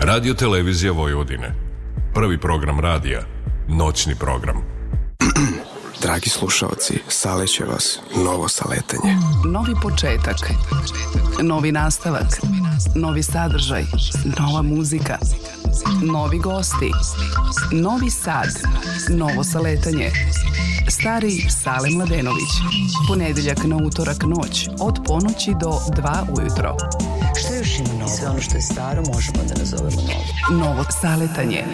Radio Televizija Vojvodine. Prvi program radija. Noćni program. Dragi slušalci, saleće vas novo saletanje. Novi početak. Novi nastavak. Novi sadržaj. Nova muzika. Novi gosti. Novi sad. Novo saletanje. Stari Sale Mladenović. Ponedeljak na utorak noć od ponoći do 2 ujutro. Što ima novo? Sve ono što je staro možemo da nazovemo novo. Novo saletanje.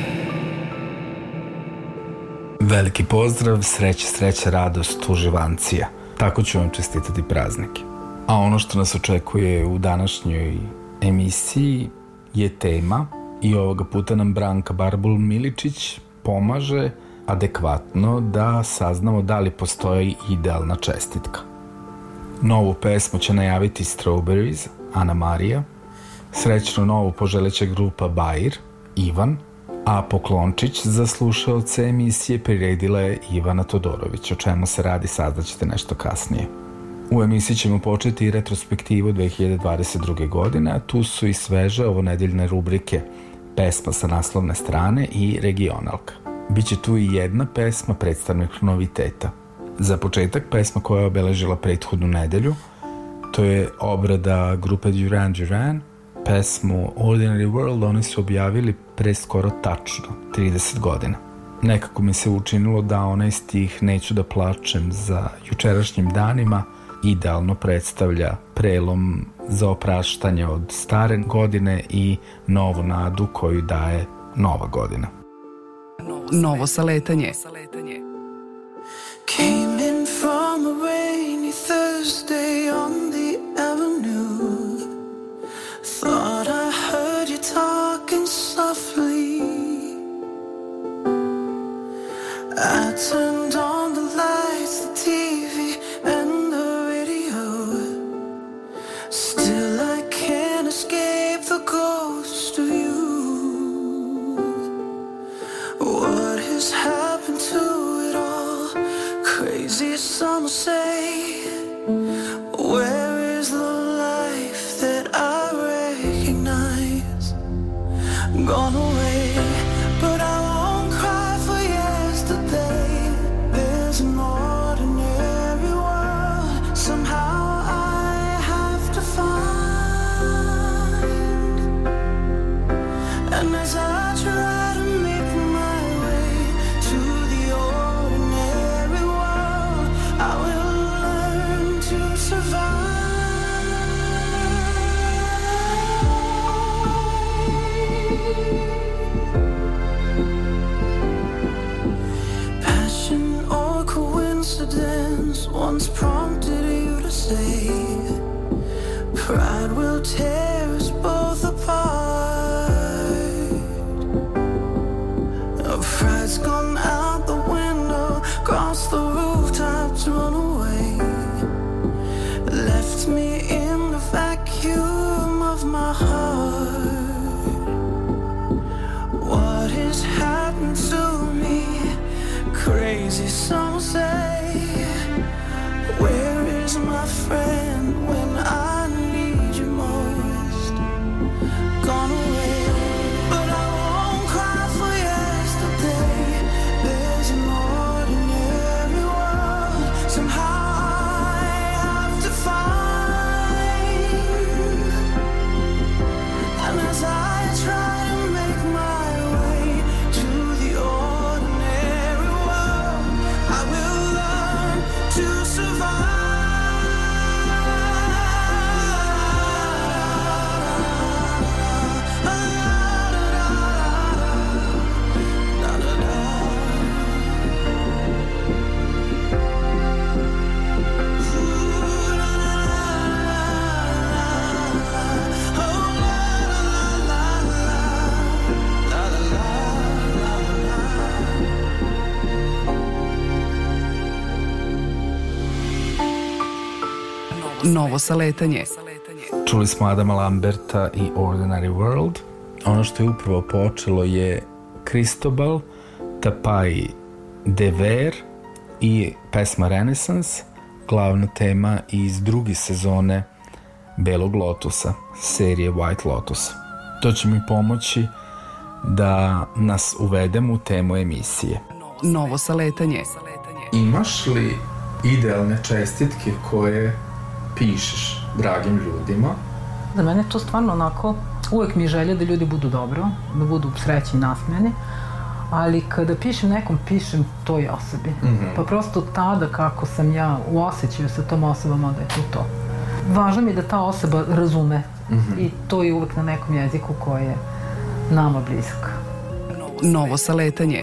Veliki pozdrav, sreća, sreća, radost, uživancija. Tako ću vam čestitati praznike. A ono što nas očekuje u današnjoj emisiji je tema i ovoga puta nam Branka Barbul Miličić pomaže adekvatno da saznamo da li postoji idealna čestitka. Novu pesmu će najaviti Strawberries, Ana Marija, srećnu novu poželeća grupa Bair, Ivan, a poklončić za slušalce emisije priredila je Ivana Todorović, o čemu se radi saznaćete nešto kasnije. U emisiji ćemo početi retrospektivu 2022. godine, a tu su i sveže ovonedeljne rubrike pesma sa naslovne strane i regionalka. Biće tu i jedna pesma predstavnik noviteta. Za početak pesma koja je obeležila prethodnu nedelju, to je obrada grupe Duran Duran, pesmu Ordinary World oni su objavili pre skoro tačno 30 godina. Nekako mi se učinilo da onaj stih Neću da plačem za jučerašnjim danima idealno predstavlja prelom za opraštanje od stare godine i novu nadu koju daje nova godina. Novo saletanje. Came in from to it all? Crazy, some say. Novo saletanje. Čuli smo Adama Lamberta i Ordinary World. Ono što je upravo počelo je Cristobal, Tapaj Dever i pesma Renaissance, glavna tema iz druge sezone Belog Lotusa, serije White Lotus. To će mi pomoći da nas uvedemo u temu emisije. Novo saletanje. Imaš li idealne čestitke koje pišeš dragim ljudima? Za mene je to stvarno onako, uvek mi je želja da ljudi budu dobro, da budu srećni i nasmijani, ali kada pišem nekom, pišem to i o sebi. Pa prosto tada kako sam ja u osjećaju sa tom osobom, onda je to to. Važno mi je da ta osoba razume i to je uvek na nekom jeziku koji je nama blizak. Novo saletanje.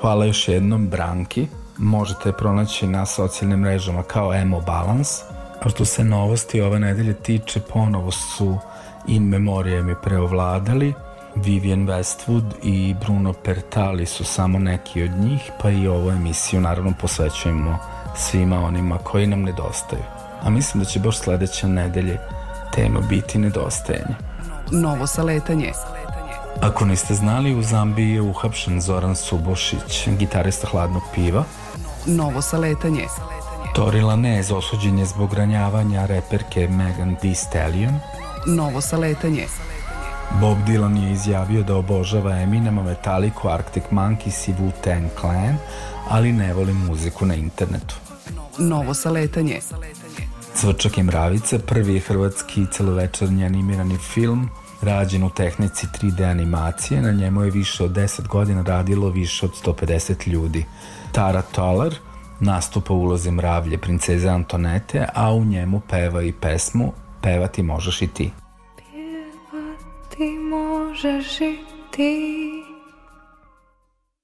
Hvala još jednom Branki. Možete je pronaći na socijalnim mrežama kao Emo Balance. A što se novosti ove nedelje tiče, ponovo su in memoriam preovladali. Vivian Westwood i Bruno Pertali su samo neki od njih, pa i ovu emisiju naravno posvećujemo svima onima koji nam nedostaju. A mislim da će baš sledeće nedelje tema biti nedostajanje. Novo saletanje. Ako niste znali, u Zambiji je uhapšen Zoran Subošić, gitarista hladnog piva. Novo saletanje. Tori Lanez osuđen je zbog ranjavanja reperke Megan Thee Stallion. Novo saletanje. Bob Dylan je izjavio da obožava Eminema, Metallica, Arctic Monkeys i Wu-Tang Clan, ali ne voli muziku na internetu. Novo saletanje. Cvrčak i mravice, prvi je hrvatski celovečernji animirani film rađen u tehnici 3D animacije. Na njemu je više od 10 godina radilo više od 150 ljudi. Tara Toller nastupa ulozi mravlje princeze Antonete, a u njemu peva i pesmu Pevati možeš i ti. Ti možeš i ti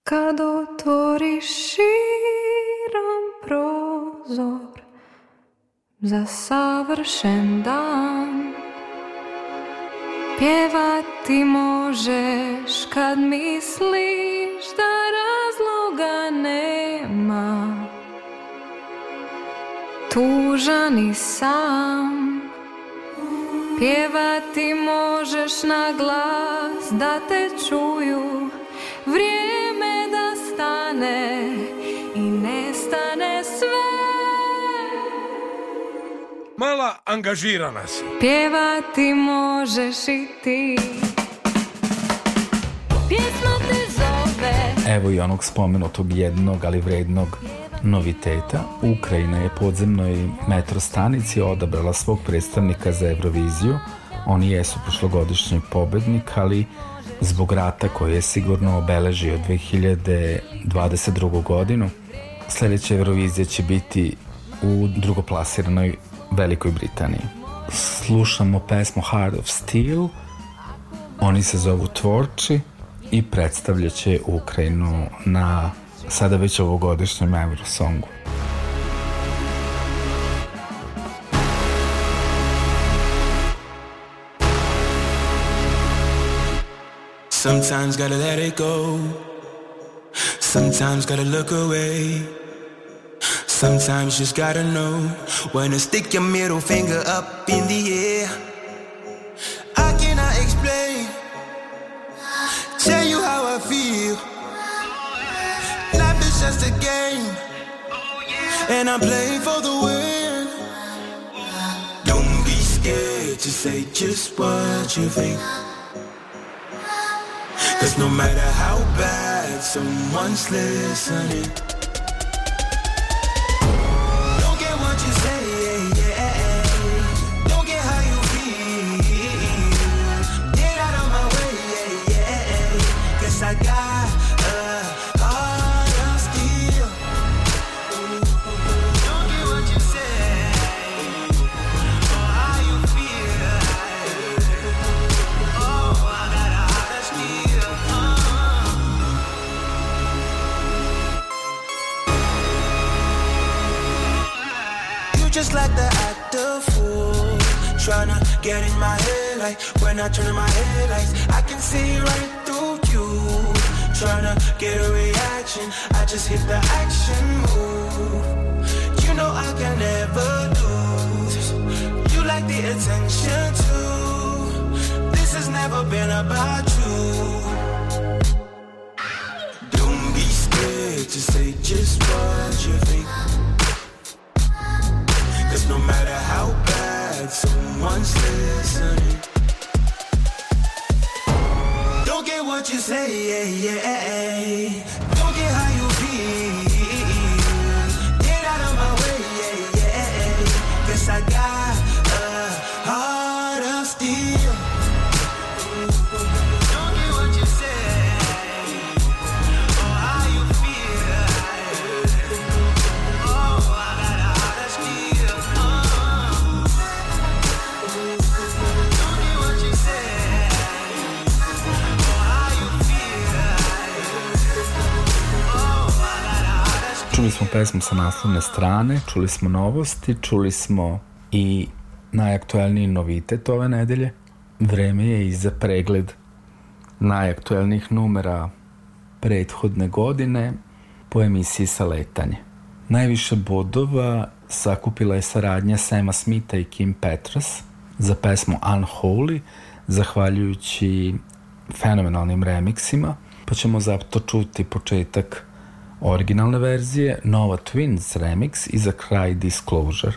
Kad otvoriš širom prozor Za savršen dan Pjevati možeš kad misliš da razloga nema Tužan i sam. Pjevati možeš na glas da te čuju. Vrijeme da stane i nestane sve. Mala angažirana si. Pjevati možeš i ti. Pjesma te zove. Evo i onog spomenutog jednog, ali vrednog noviteta. Ukrajina je podzemnoj metro stanici odabrala svog predstavnika za Euroviziju. Oni jesu prošlogodišnji pobednik, ali zbog rata koji je sigurno obeležio 2022. godinu, sledeća Eurovizija će biti u drugoplasiranoj Velikoj Britaniji. Slušamo pesmu Heart of Steel, oni se zovu Tvorči i predstavljaće Ukrajinu na sada već ovogodišnjem Eurosongu. Sometimes gotta let it go. Sometimes gotta look away. Sometimes just gotta know when to stick your middle finger up in the air. I cannot explain, just a game, and I'm playing for the win. Don't be scared to say just what you think. Cause no matter how bad someone's listening, Tryna get in my head like When I turn my headlights I can see right through you. Tryna get a reaction I just hit the action move. You know I can never lose. You like the attention too. This has never been about you. Don't be scared to say just what you think. Cause no matter how glad someone's listening. Don't get what you say, yeah, yeah. smo pesmu sa naslovne strane, čuli smo novosti, čuli smo i najaktuelniji novitet ove nedelje. Vreme je i za pregled najaktuelnijih numera prethodne godine po emisiji sa letanje. Najviše bodova sakupila je saradnja Sema Smitha i Kim Petras za pesmu Unholy, zahvaljujući fenomenalnim remiksima, pa ćemo zato čuti početak originalne verzije, Nova Twins remix i za kraj Disclosure.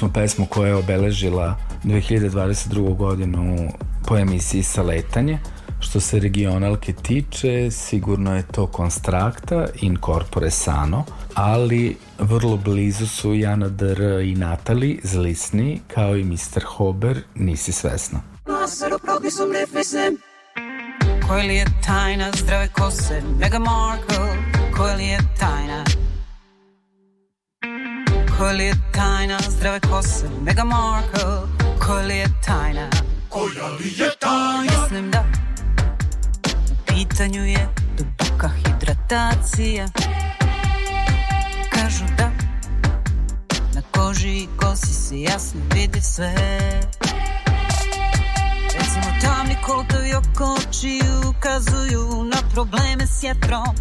Smo pesmu koja je obeležila 2022. godinu po emisiji Saletanje. Što se regionalke tiče, sigurno je to Konstrakta in Corpore Sano, ali vrlo blizu su Jana Dr. i Natali Zlisni, kao i Mr. Hober, nisi svesna. Koja li je tajna zdrave kose Meghan Markle Koja li je tajna Koja li je tajna zdrave kose Meghan Markle Koja li je tajna. Koja li je tajna? Mislim da U pitanju je duboka hidratacija. Kažu da Na koži i kosi se jasno vidi sve. Recimo tamni kolotovi oko očiju ukazuju na probleme s jetrom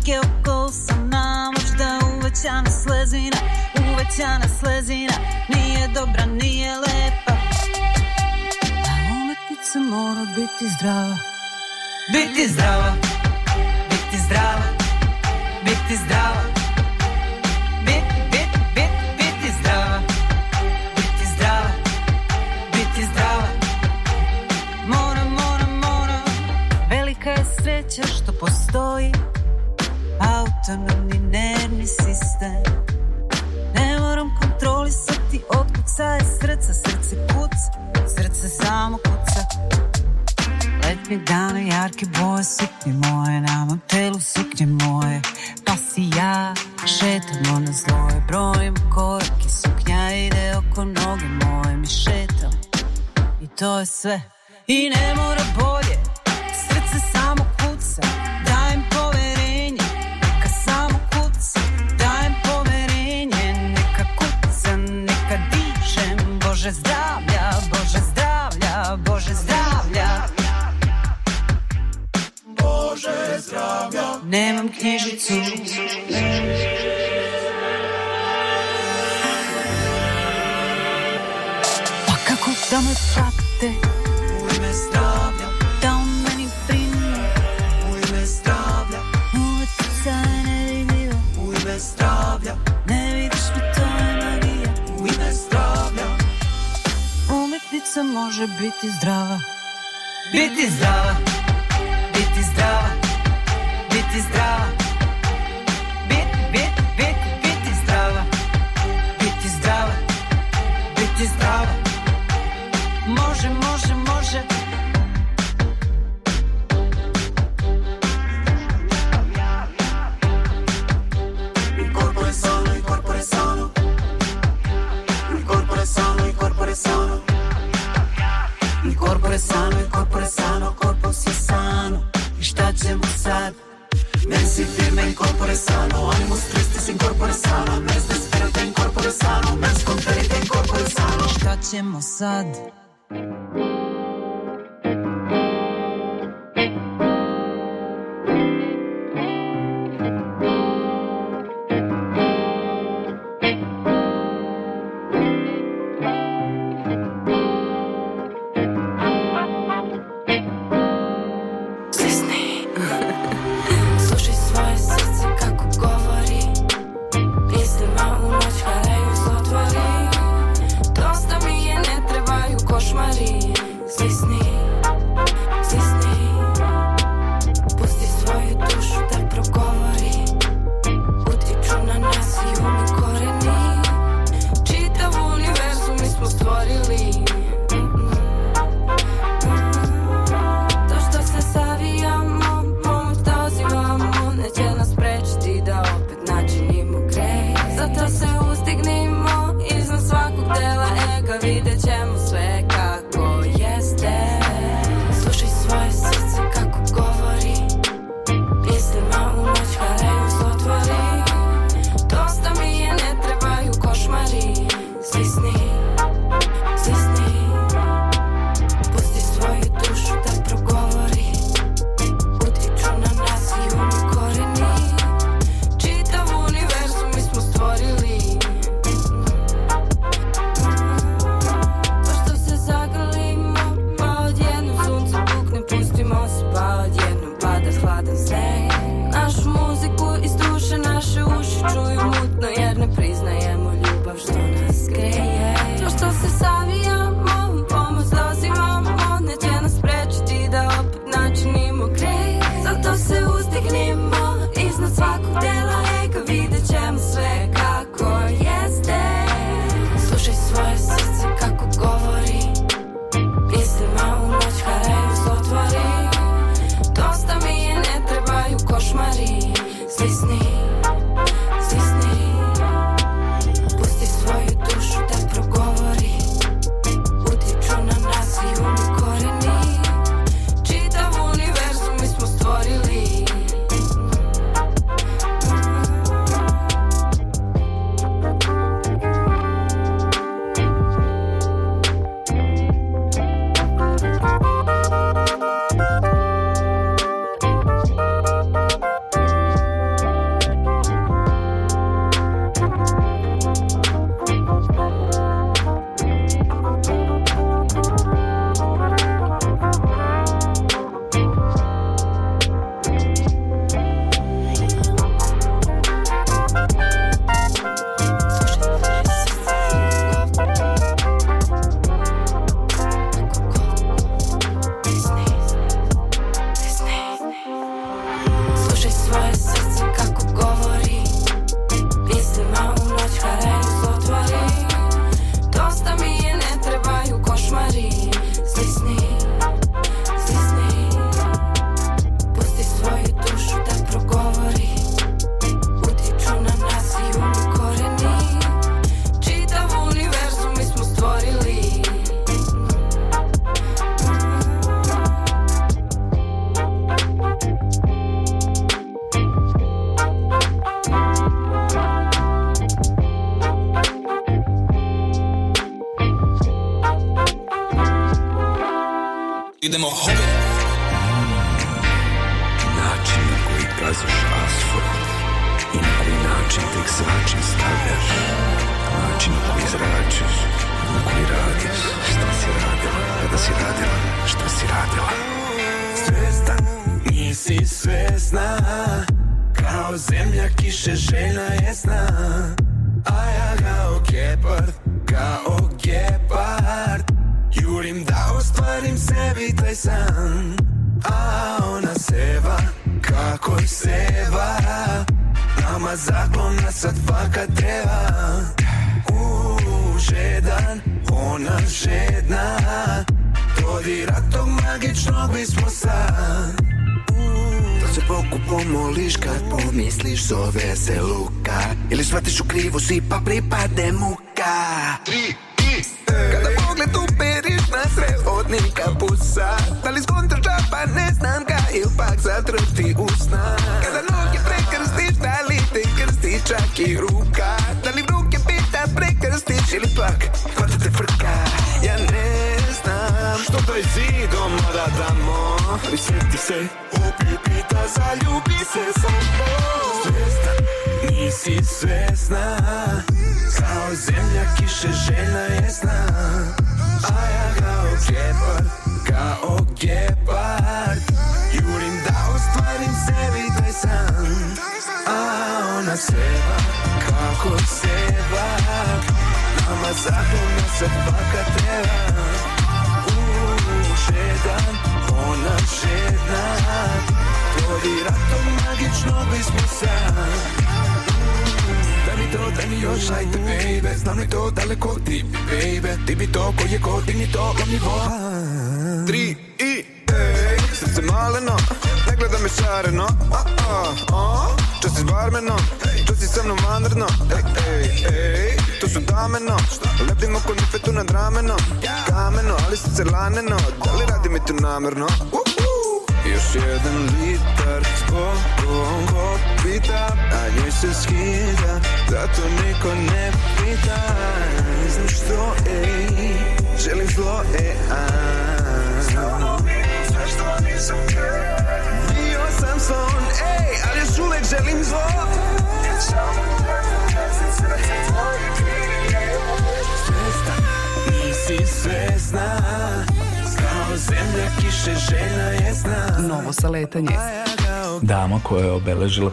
Leke oko usana, možda uvećana slezina Uvećana slezina, nije dobra, nije lepa. A umetnica mora biti zdrava. Biti zdrava, biti zdrava, biti zdrava. Biti, biti, biti zdrava Biti zdrava, biti zdrava. Velika je sreća što postoji Autonomni nervni sistem. Ne moram kontrolisati otkucaje srca Srce kuca, srce samo kuca. Letnje dane, jarke boje, suknje moje Na mom telu suknje moje. Pa si ja šetamo na zloje Brojim korake, suknja ide oko noge moje Mi šetam. I to je sve. I ne mora bolje, Bože zdravlja, Bože zdravlja, Bože zdravlja. Bože zdravlja. Nemam knjižicu. Pa kako da me prate Umetnica može biti zdrava. Biti zdrava. Biti zdrava. Biti zdrava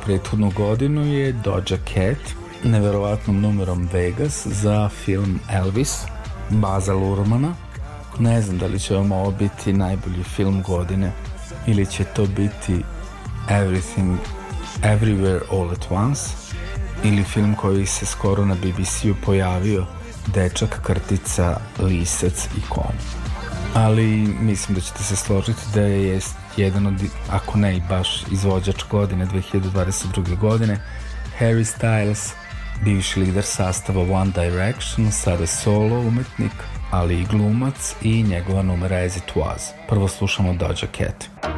prethodnu godinu je Doja Cat neverovatnom numerom Vegas za film Elvis Baza Lurmana. Ne znam da li će vam ovo biti najbolji film godine ili će to biti Everything Everywhere All at Once ili film koji se skoro na BBC-u pojavio Dečak, krtica, lisac i Kona ali mislim da ćete se složiti da je jedan od, ako ne i baš izvođač godine 2022. godine, Harry Styles, bivši lider sastava One Direction, sada solo umetnik, ali i glumac i njegova numera As It Was. Prvo slušamo Doja Cat.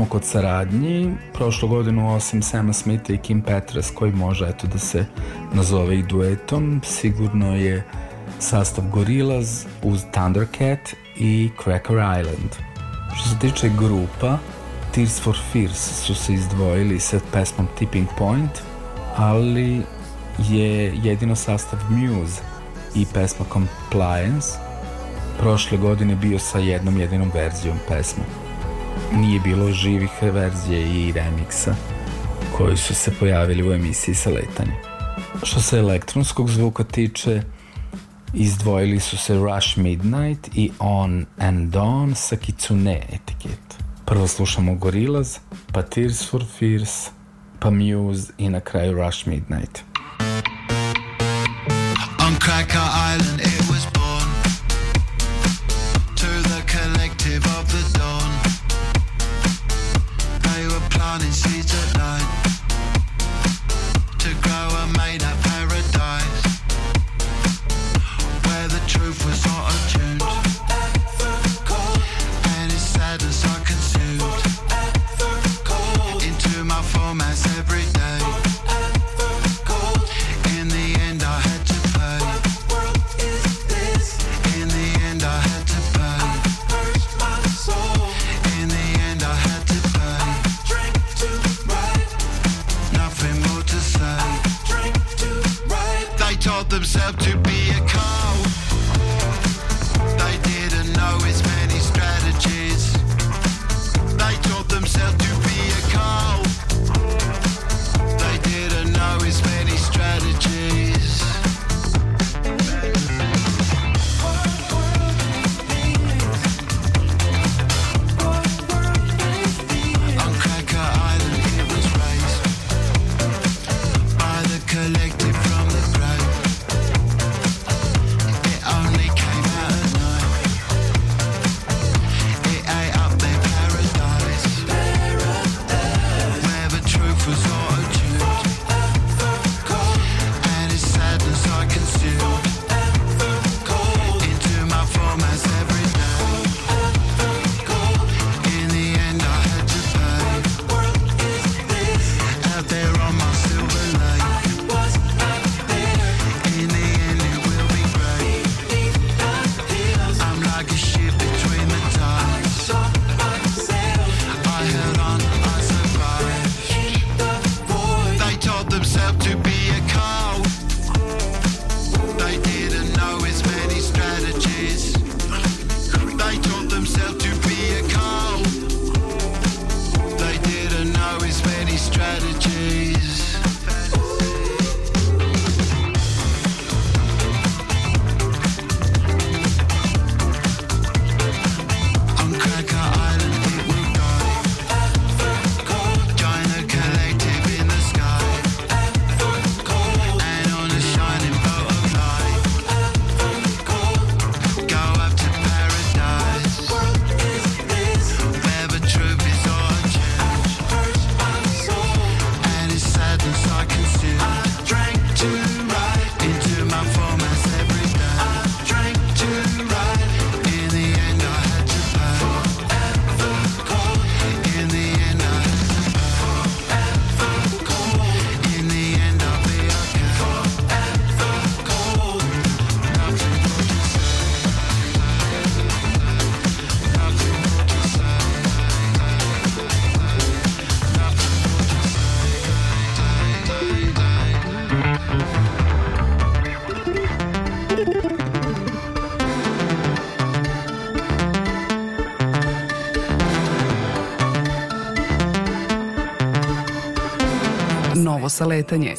smo kod saradnji, prošlo godinu osim Sema Smitha i Kim Petras koji može eto da se nazove i duetom, sigurno je sastav Gorillaz uz Thundercat i Cracker Island. Što se tiče grupa, Tears for Fears su se izdvojili sa pesmom Tipping Point, ali je jedino sastav Muse i pesma Compliance prošle godine bio sa jednom jedinom verzijom pesme nije bilo živih verzije i remiksa koji su se pojavili u emisiji sa letanje. Što se elektronskog zvuka tiče, izdvojili su se Rush Midnight i On and Dawn sa Kitsune etiket. Prvo slušamo Gorillaz, pa Tears for Fears, pa Muse i na kraju Rush Midnight. Novo saletanje.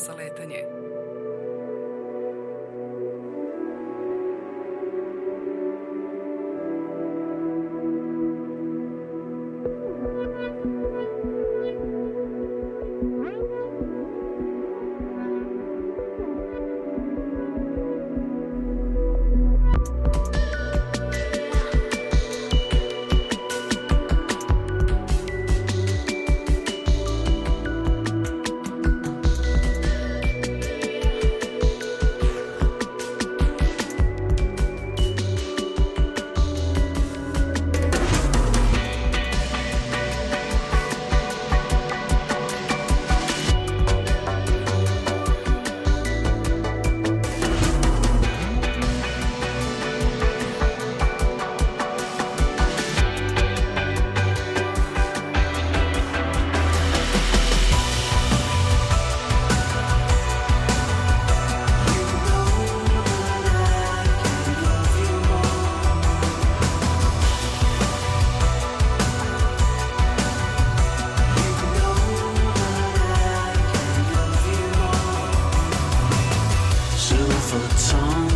for time.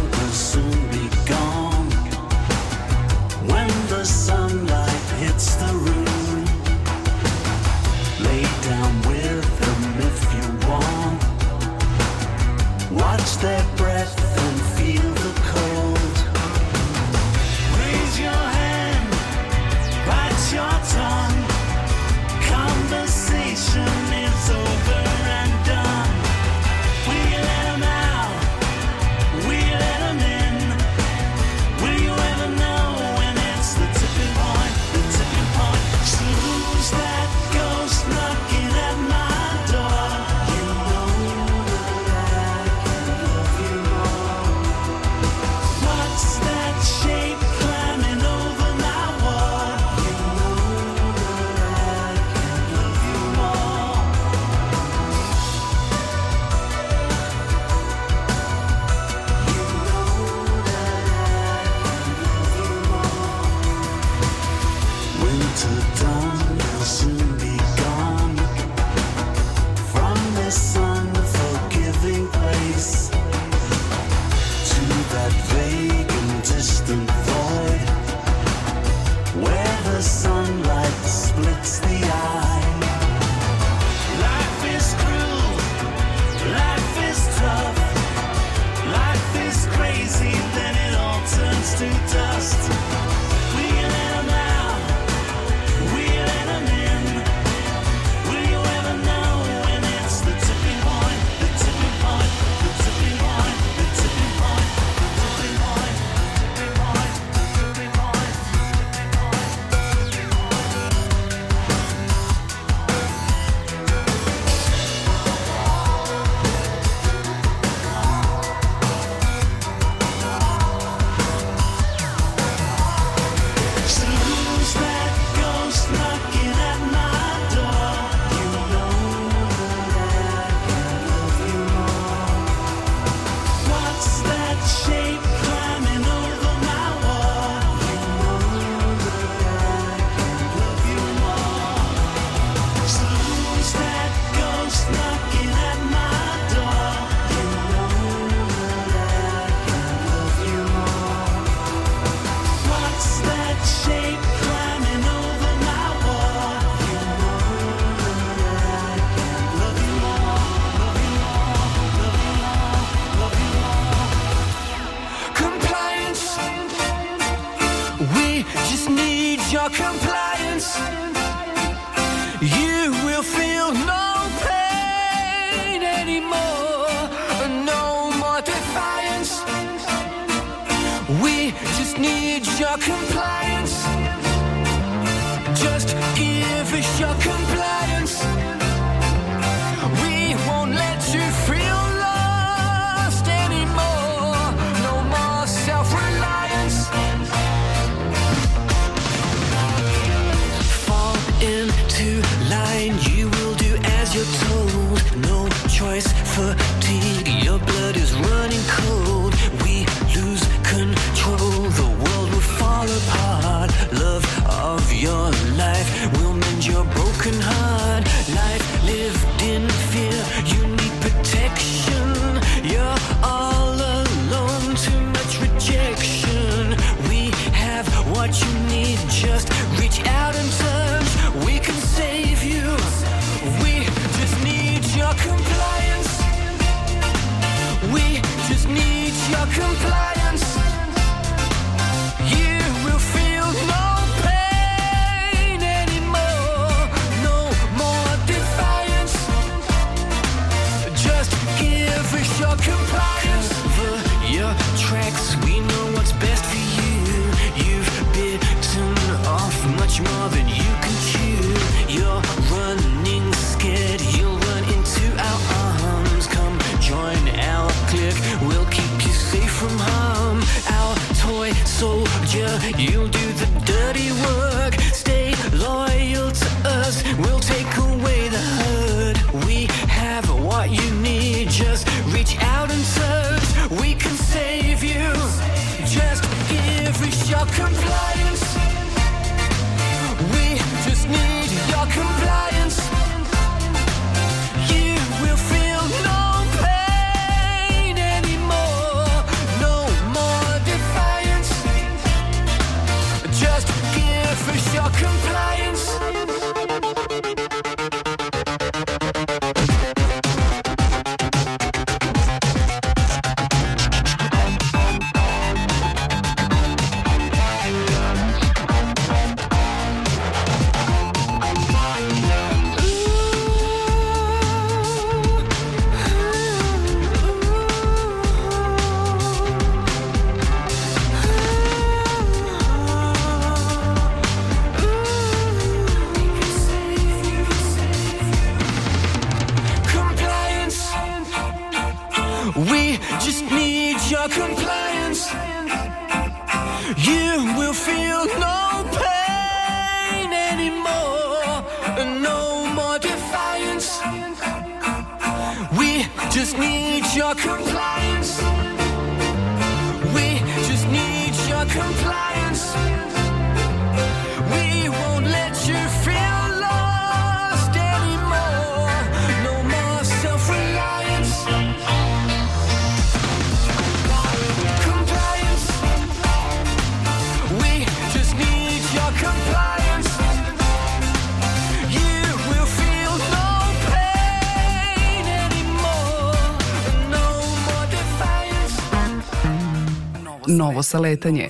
Saletanje.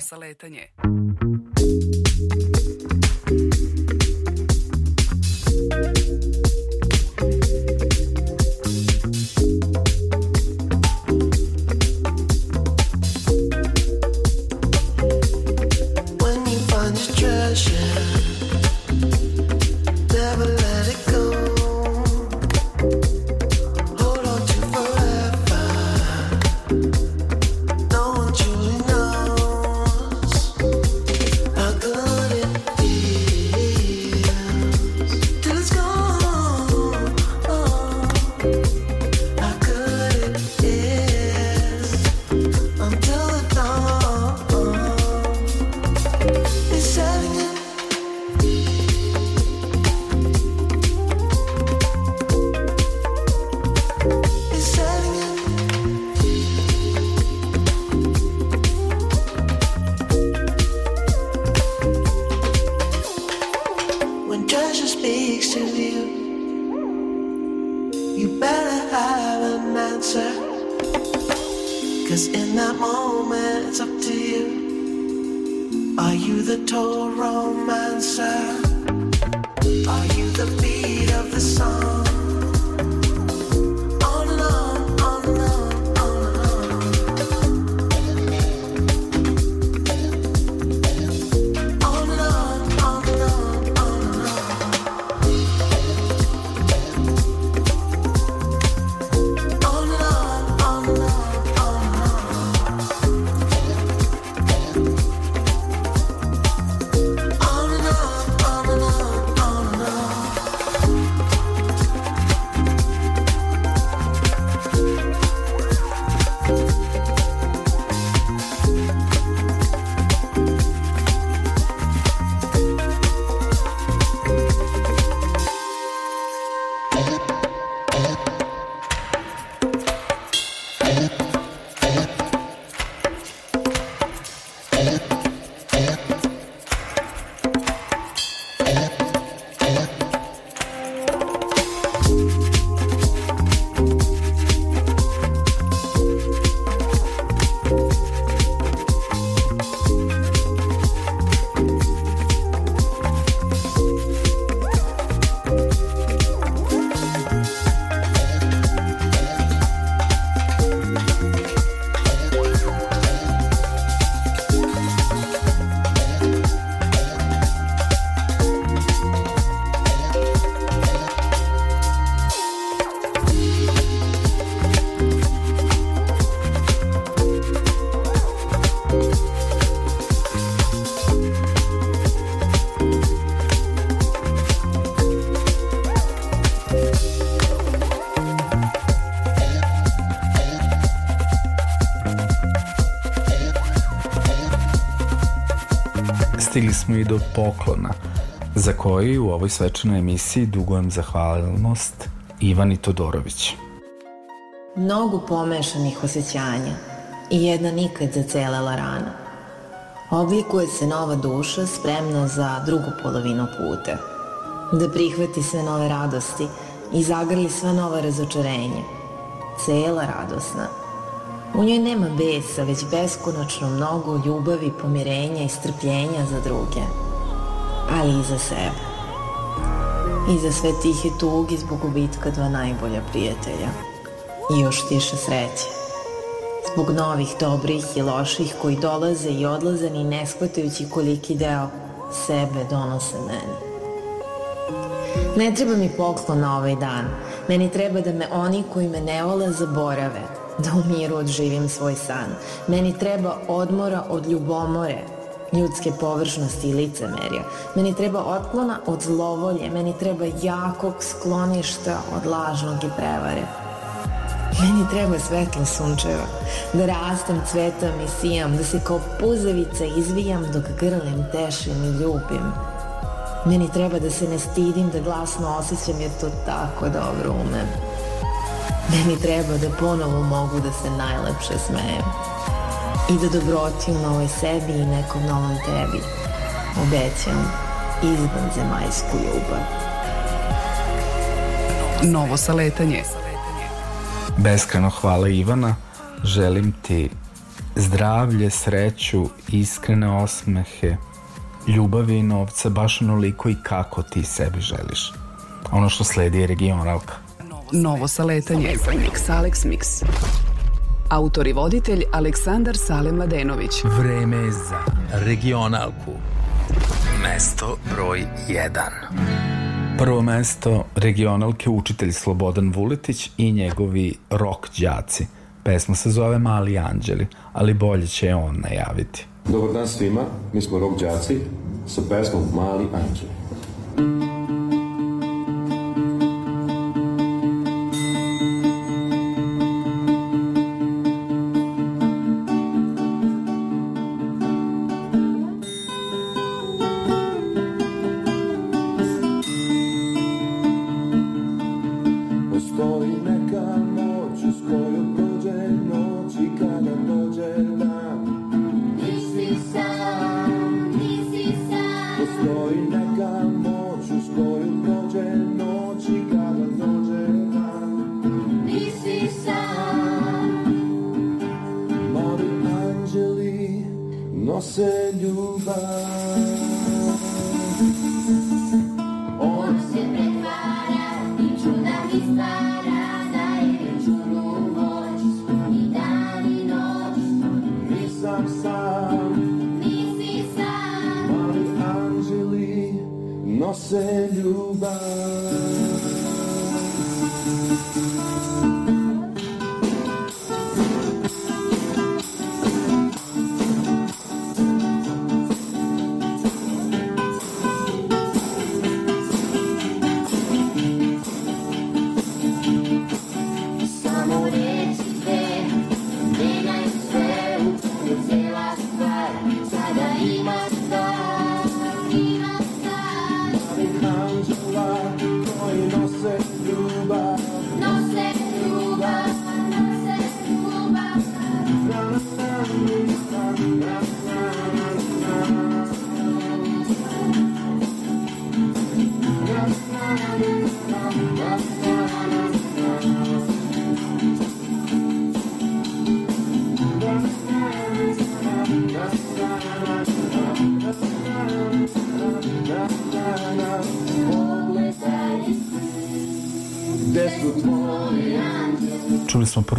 Smo i do poklona, za koji u ovoj svečanoj emisiji dugujem zahvalnost Ivani Todorović. Mnogo pomešanih osjećanja i jedna nikad zacelela rana. Oblikuje se nova duša spremna za drugu polovinu puta. Da prihvati sve nove radosti i zagrli sva nova razočarenja. Cela radosna. U njoj nema besa, već beskonačno mnogo ljubavi, pomirenja i strpljenja za druge. Ali i za sebe. I za sve tihe tugi zbog gubitka dva najbolja prijatelja. I još tiše sreće. Zbog novih, dobrih i loših koji dolaze i odlaze ni ne shvatajući koliki deo sebe donose meni. Ne treba mi poklon na ovaj dan. Meni treba da me oni koji me ne vole zaborave, da u miru odživim svoj san. Meni treba odmora od ljubomore, ljudske površnosti i licemerja. Meni treba otklona od zlovolje, meni treba jakog skloništa od lažnog i prevare. Meni treba svetlo sunčeva, da rastem, cvetam i sijam, da se kao puzavica izvijam dok grlim, tešim i ljubim. Meni treba da se ne stidim, da glasno osjećam jer to tako dobro umem. Meni treba da ponovo mogu da se najlepše smejem. I da dobroti u novoj sebi i nekom novom tebi. Obećam izban zemaljsku ljubav. Novo saletanje. Beskreno hvala Ivana, želim ti zdravlje, sreću, iskrene osmehe, ljubavi i novca baš onoliko i kako ti sebi želiš. Ono što sledi je regionalka. Novo saletanje. Mix Alex Mix. Autor i voditelj Aleksandar Sale Mladenović. Vreme je za regionalku. Mesto broj 1. Prvo mesto regionalke učitelj Slobodan Vuletić i njegovi rock đaci. Pesma se zove Mali anđeli, ali bolje će je on najaviti. Dobar dan svima, mi smo Rock Đaci sa pesmom Mali anđeli.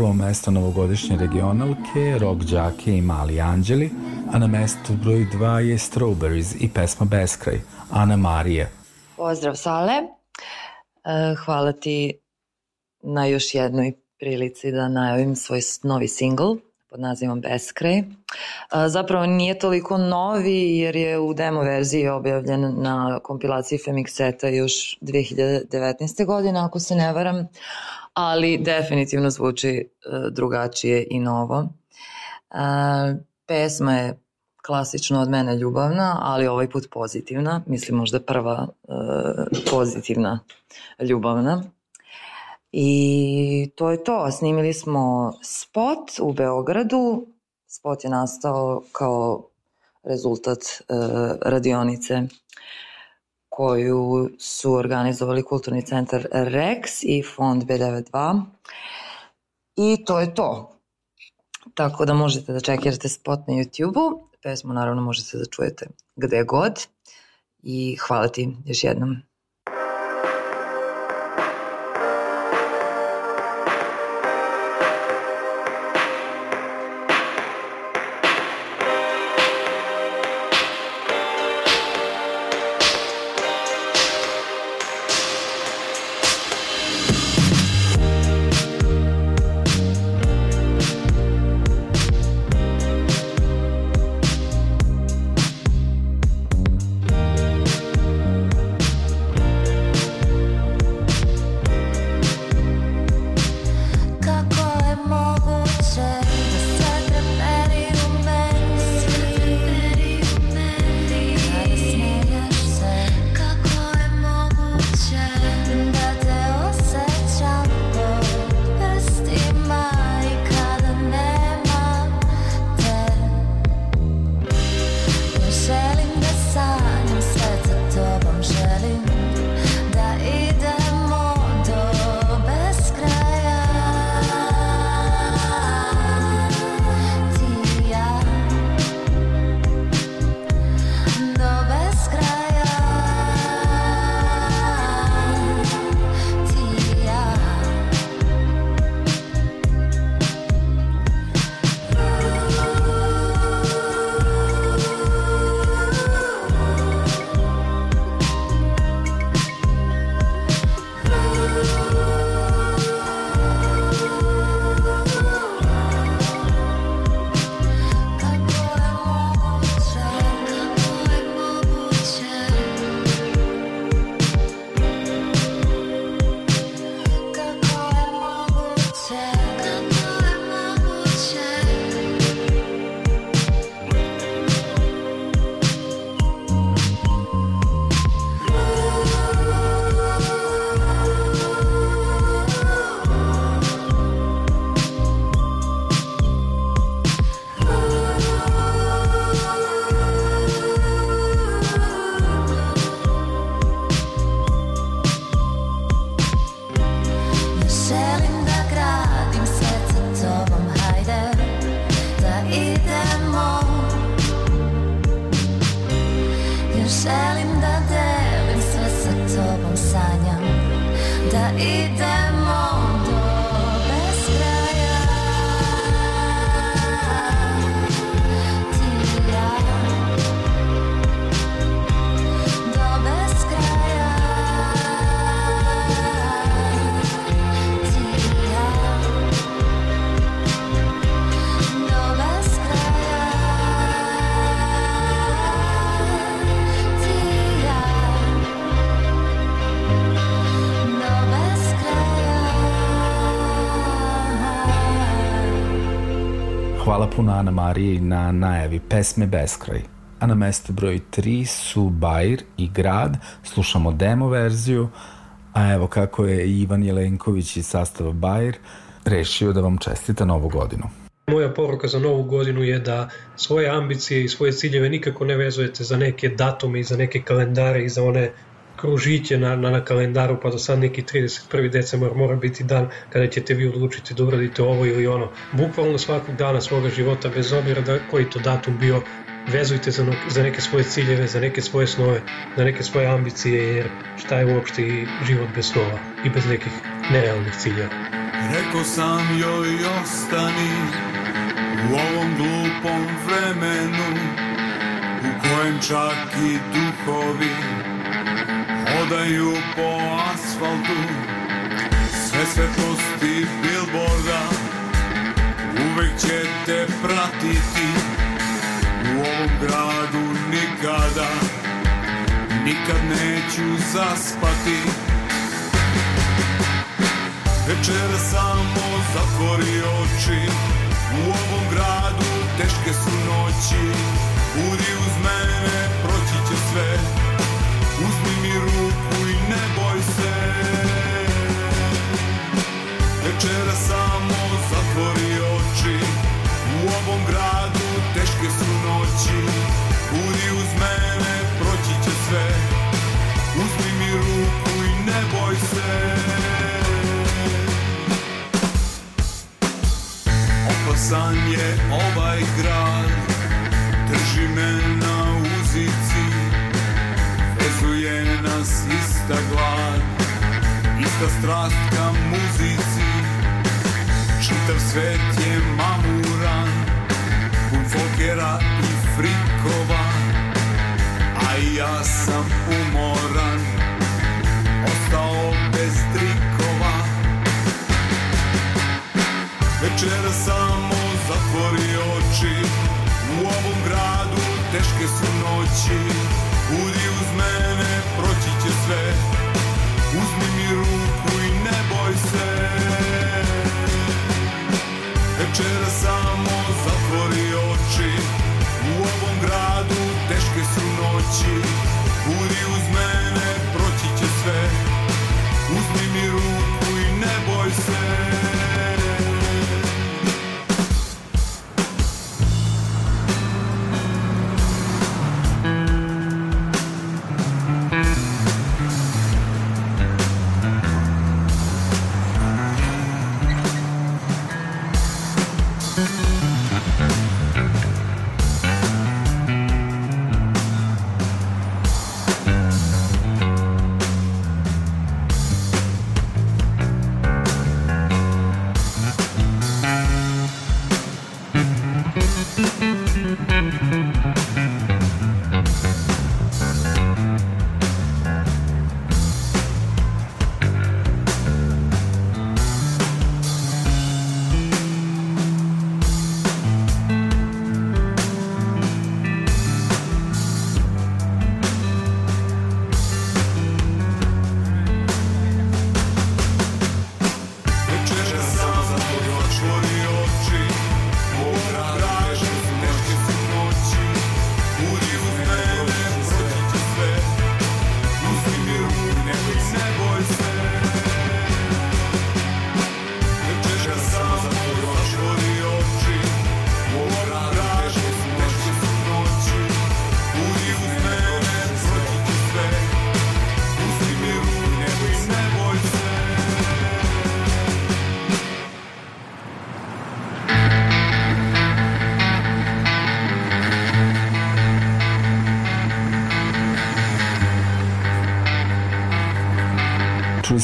Prvo mesto novogodišnje regionalke, Rock Đake i Mali Anđeli, a na mestu broj 2 je Strawberries i pesma Beskraj, Ana Marija. Pozdrav Sale, E, hvala ti na još jednoj prilici da najavim svoj novi singl pod nazivom Beskraj. E, Zapravo nije toliko novi jer je u demo verziji objavljen na kompilaciji Femixeta još 2019. godine ako se ne varam, ali definitivno zvuči e, drugačije i novo. E, Pesma je klasično od mene ljubavna, ali ovaj put pozitivna, mislim možda prva e, pozitivna ljubavna. I to je to, snimili smo spot u Beogradu, spot je nastao kao rezultat radionice koju su organizovali Kulturni centar REX i fond B92 i to je to. Tako da možete da čekirate spot na YouTube-u, pesmu naravno možete da čujete gde god i hvala ti još jednom. Hvala puno Ana Mariji na najavi pesme Beskraj. A na mestu broj 3 su Bajr i Grad, slušamo demo verziju, a evo kako je Ivan Jelenković iz sastava Bajr rešio da vam čestita novu godinu. Moja poruka za novu godinu je da svoje ambicije i svoje ciljeve nikako ne vezujete za neke datume i za neke kalendare i za one kružiće na, na, na kalendaru pa do sad neki 31. decembar mora biti dan kada ćete vi odlučiti da uradite ovo ili ono. Bukvalno svakog dana svoga života bez obzira da koji to datum bio vezujte za, za neke svoje ciljeve, za neke svoje snove, za neke svoje ambicije, jer šta je uopšte i život bez snova i bez nekih nerealnih ciljeva. Rekao sam joj ostani u ovom glupom vremenu u kojem čak i duhovi hodaju po asfaltu. Sve svetlosti bilborda uvek će te pratiti. U ovom gradu nikada nikad neću zaspati. Večer samo zatvori oči. U ovom gradu teške su noći. Budi Večer samo zatvori oči. U ovom gradu teške su noći. Budi uz mene, proći će sve. Uzmi mi ruku i ne boj se. Opasan je ovaj grad. Drži me na uzici. Vezuje nas ista glad. Ista strast ka muzici Čitav svet je mamuran Pun folkera i frikova A ja sam umoran Ostao bez trikova. Večera samo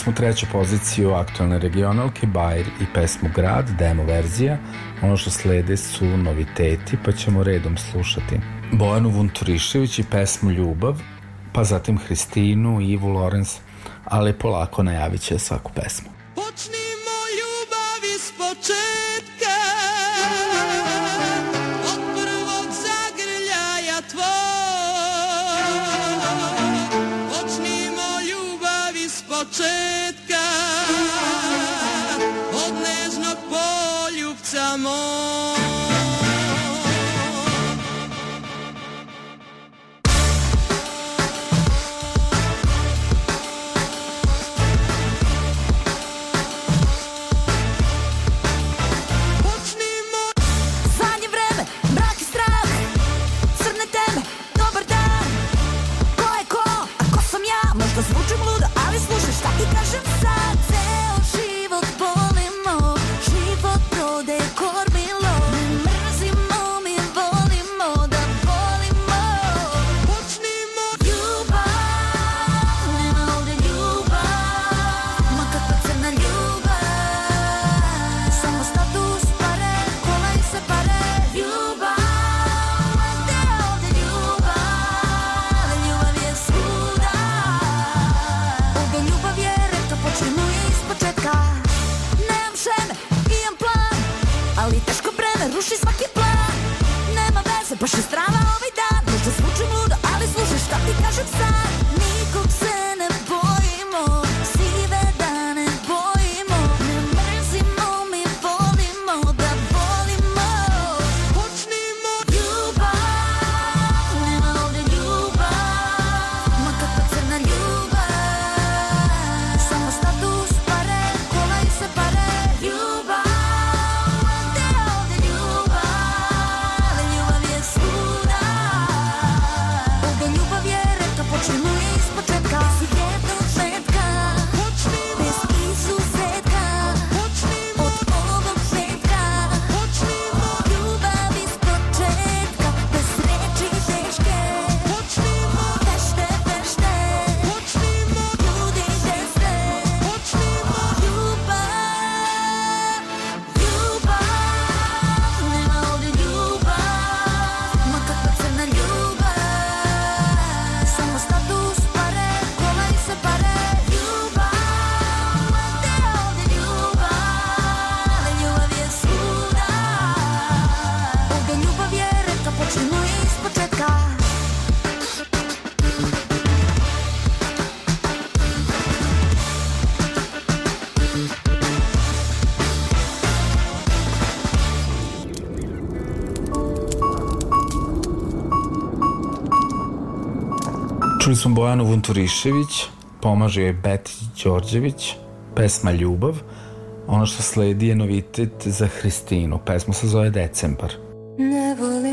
smo treću poziciju aktualne regionalke Bajer i pesmu Grad, demo verzija. Ono što slede su noviteti, pa ćemo redom slušati. Bojanu Vunturišević i pesmu Ljubav, pa zatim Hristinu Ivu Lorenz, ali polako najavit će svaku pesmu. Slušali smo Bojanu Vunturišević, pomaže joj Beti Đorđević, pesma Ljubav. Ono što sledi je novitet za Hristinu, pesma se zove Decembar. Ne volim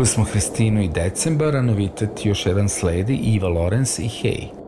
Čuli smo Hristinu i Decembara, novitet još jedan sledi Iva Lorenz i Hey.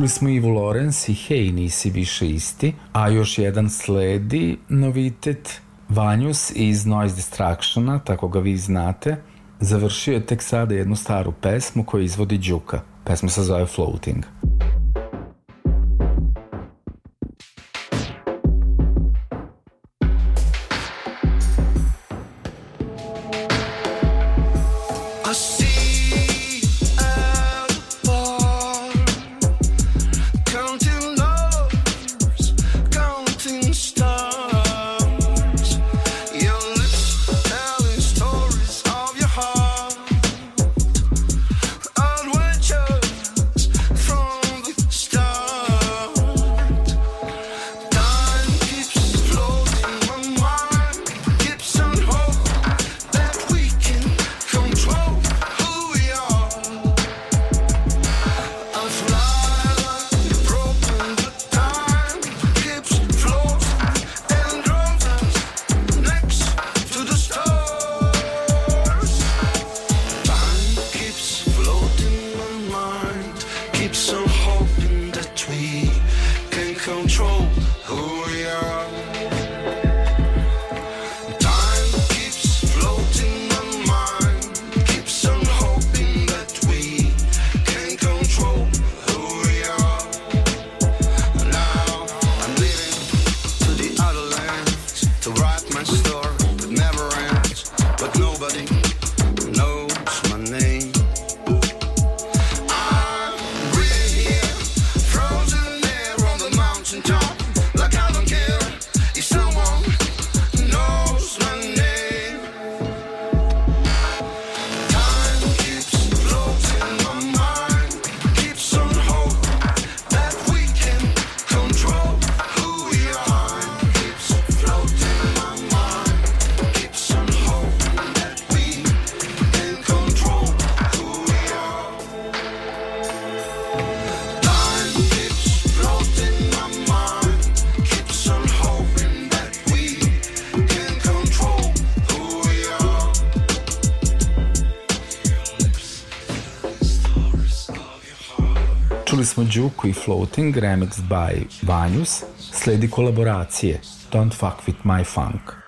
čuli smo Ivu Lorenz i Hej, nisi više isti, a još jedan sledi novitet Vanjus iz Noise Distractiona, tako ga vi znate, završio je tek sada jednu staru pesmu koju izvodi Đuka. Pesma se zove Floating. Floating. Floating Remixed by Vanjus, sledi kolaboracije Don't Fuck With My Funk.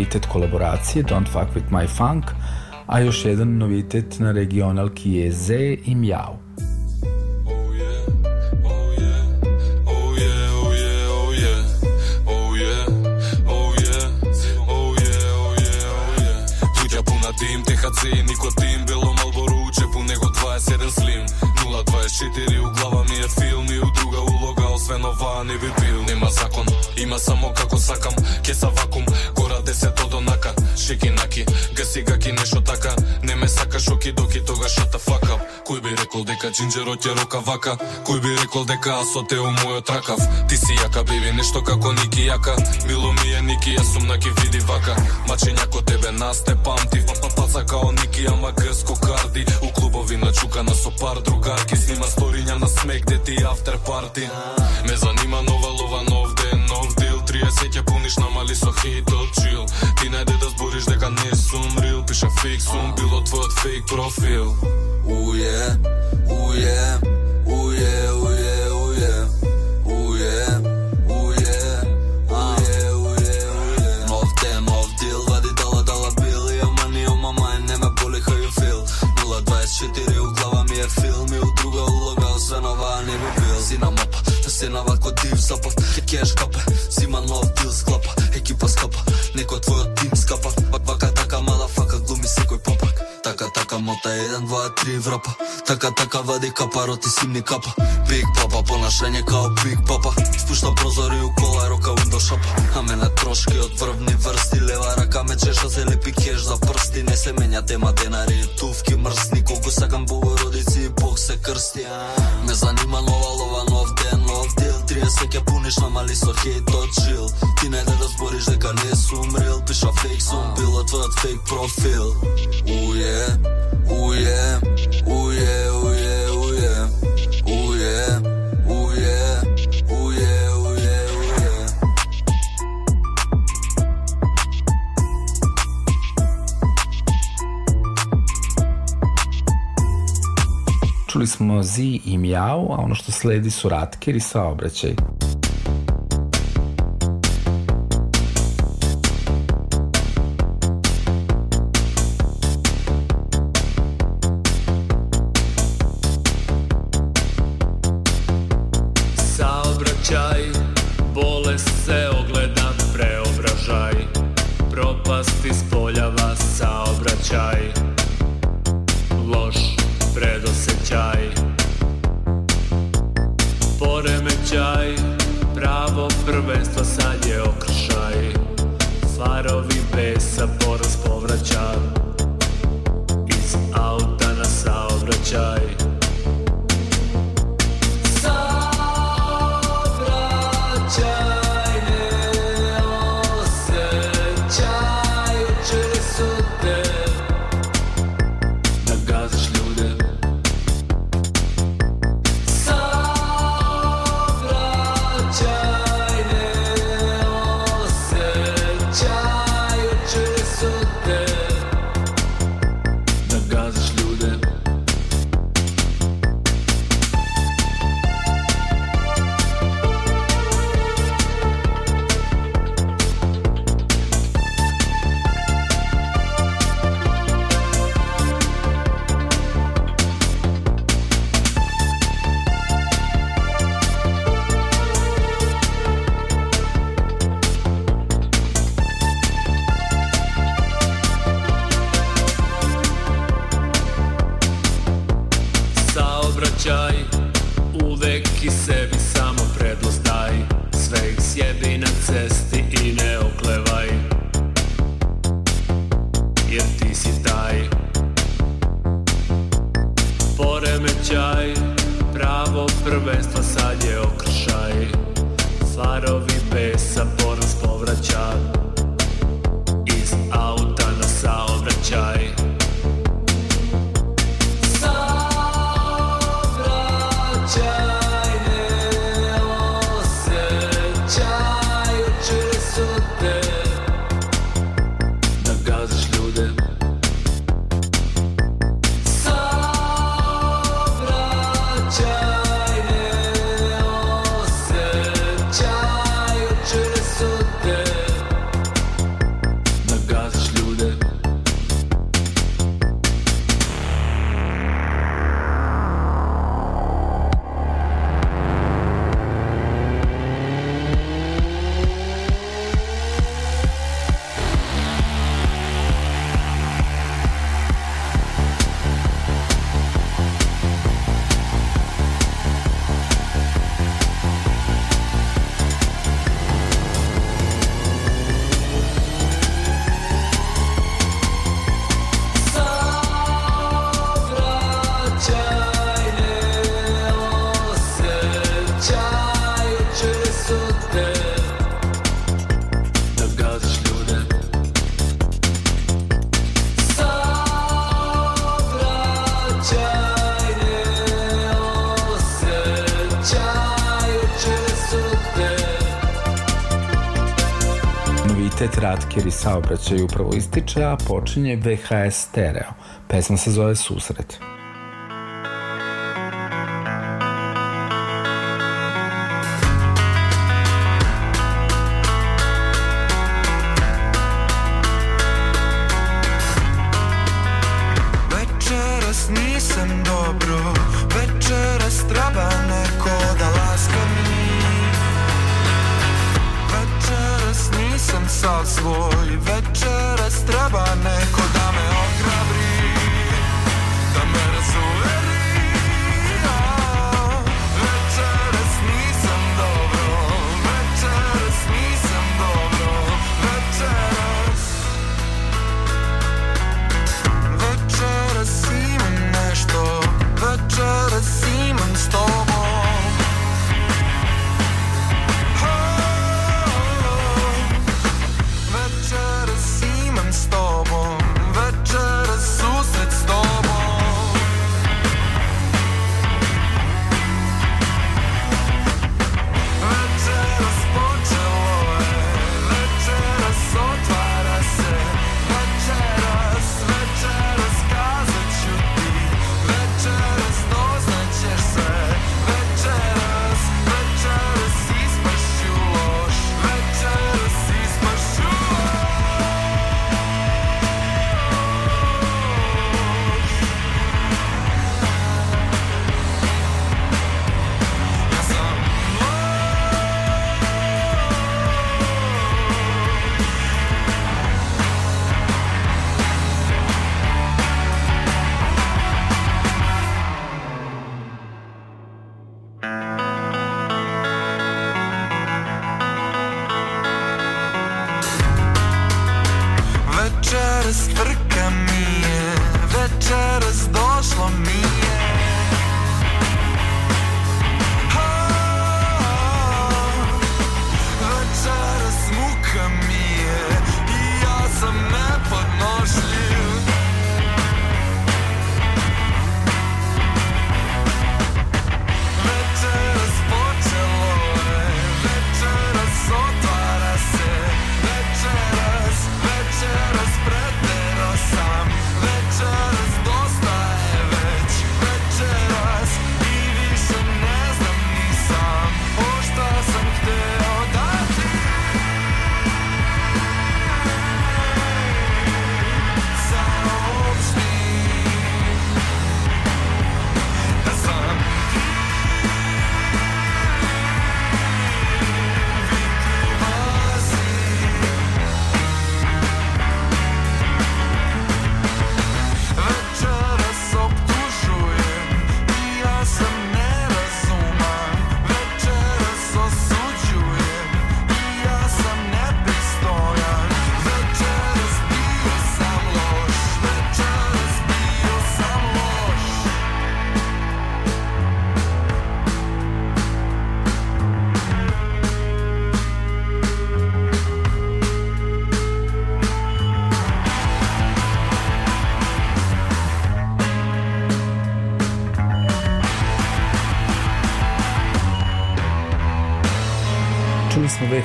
Novitet kolaboracije Don't Fuck With My Funk, a još jedan novitet na regionalki je Z i Mjau. джинджерот ја рока вака Кој би рекол дека аз со те у мојот ракав. Ти си јака, беби, нешто како Ники јака. Мило ми е Ники, јас сум на ки види вака. Мачиња ко тебе нас те памти Паца па, па, као Ники, ама грско карди. У клубови на чукана со пар другарки. Снима сториња на смек, де ти афтер парти. Ме занима нова лова, нов ден, нов дил. 30 ја пуниш, намали со хит чил. Ти најде да збориш дека не сум рил. Пиша фейк, сум било твојот фейк профил. Уе, yeah. Uje, uje, uje, uje, uje Uje, uje, uje, uje, Nov den, nov deal, vadi dala, dala bil Ja money on my mind, ne me boli you feel? 024 u glava mi film I u druga uloga, sve nova ne bi bil. Sina mapa, sina ovako div zapav Cash kape, zima nov deal sklapa ватри врапа. Така така вади капа, роти симни капа. Биг папа, понашање као биг папа Спушта прозори у кола, рока ундо шапа А мене трошки од врвни врсти Лева рака ме чеша, се лепи кеш за прсти. Не се менја тема, денари туфки, тувки мрсни. Колку сакам богородици и бог се крсти Ме занима нова лова, нов ден, нов ден Тие се ќе пуниш намали со хейт од жил Ти не да разбориш дека не сум рил. Пиша фейк сум бил, а твојот фейк профил. Уе, уе, уе, уе. Čuli smo Zi i Mjau, a ono što sledi su Ratkir i. Saobraćaj, Slatker saobraćaj upravo ističe, a počinje VHS Stereo. Pesma se zove Susret.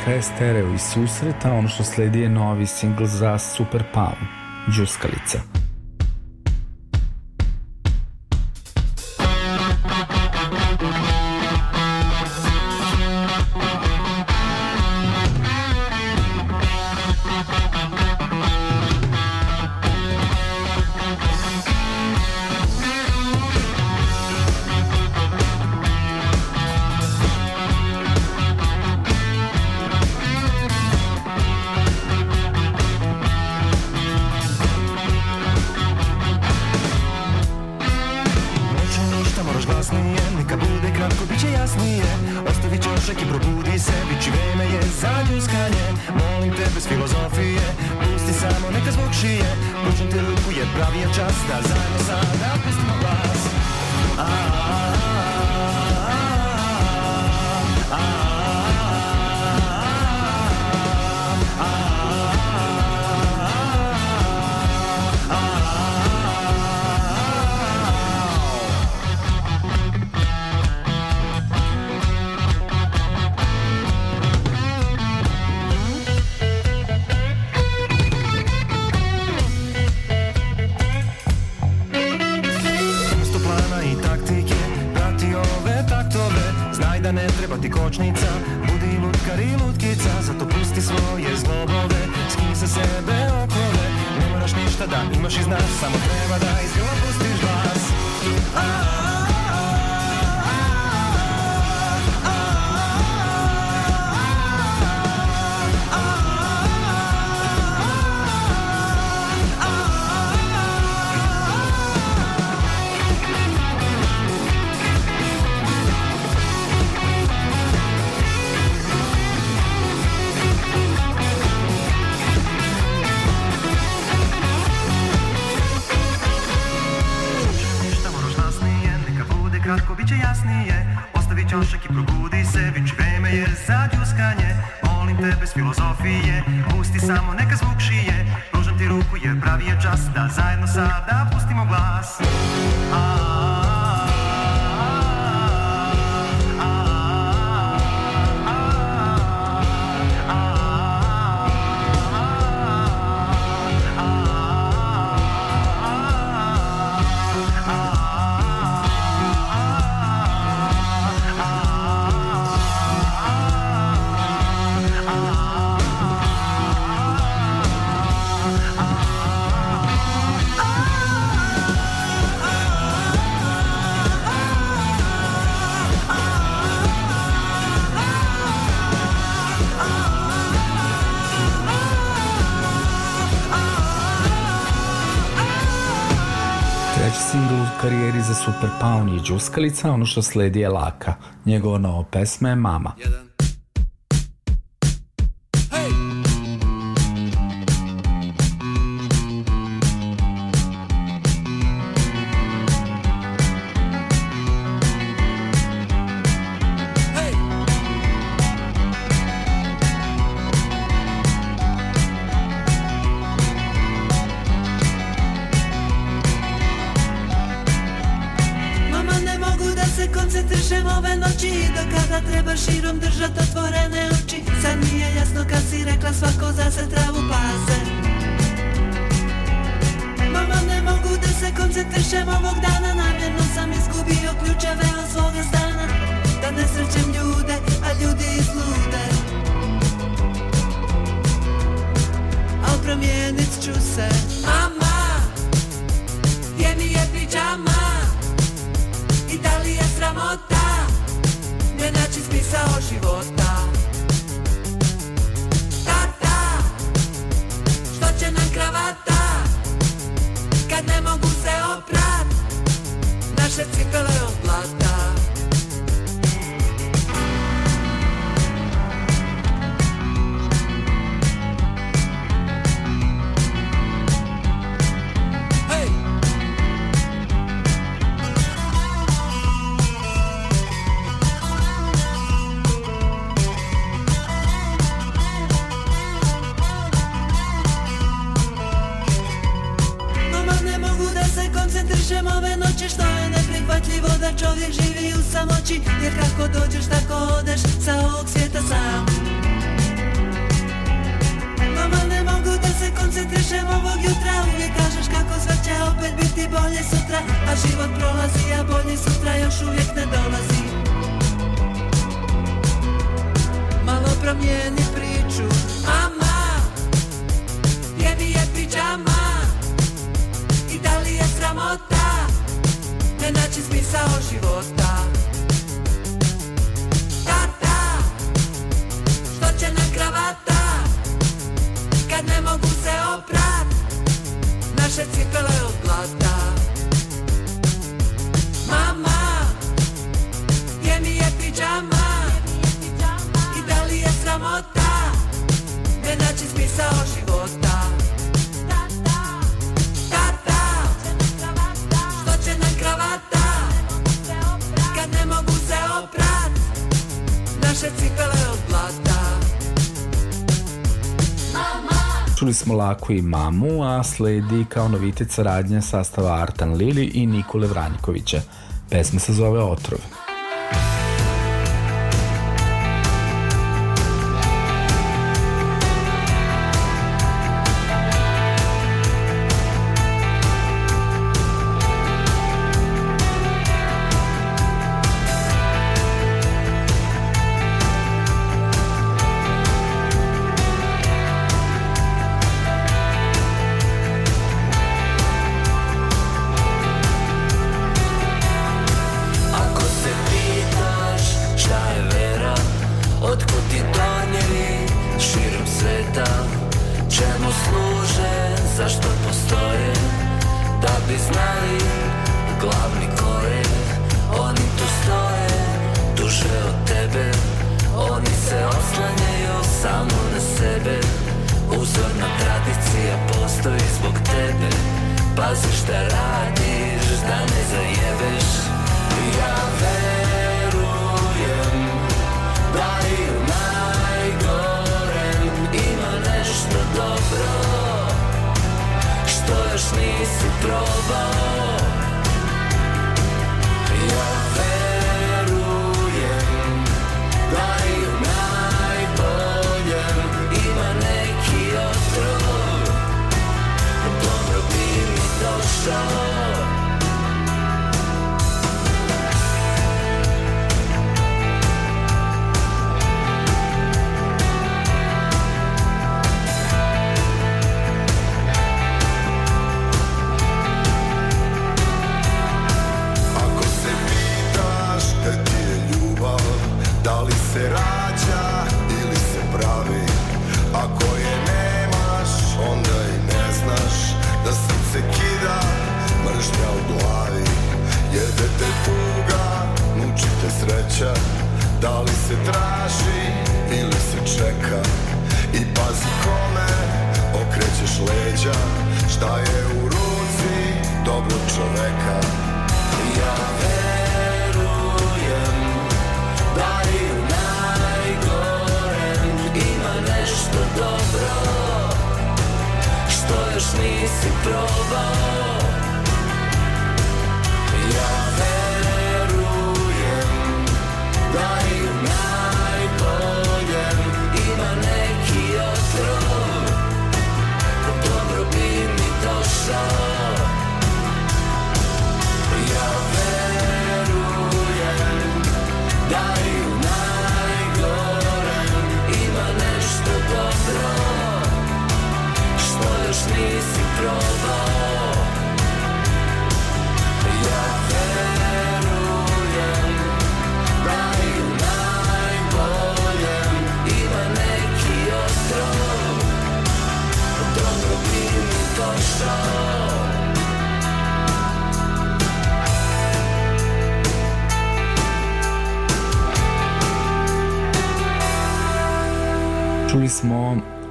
kraja stereo i susreta, ono što sledi je novi singl za Super Pam, Đuskalica. Paun i džuskalica, ono što sledi je Laka. Njegova nova pesma je Mama. Jedan. pesmu Laku i mamu, a sledi kao novitet saradnja sastava Artan Lili i Nikole Vranjkovića. Pesma se zove Otrov.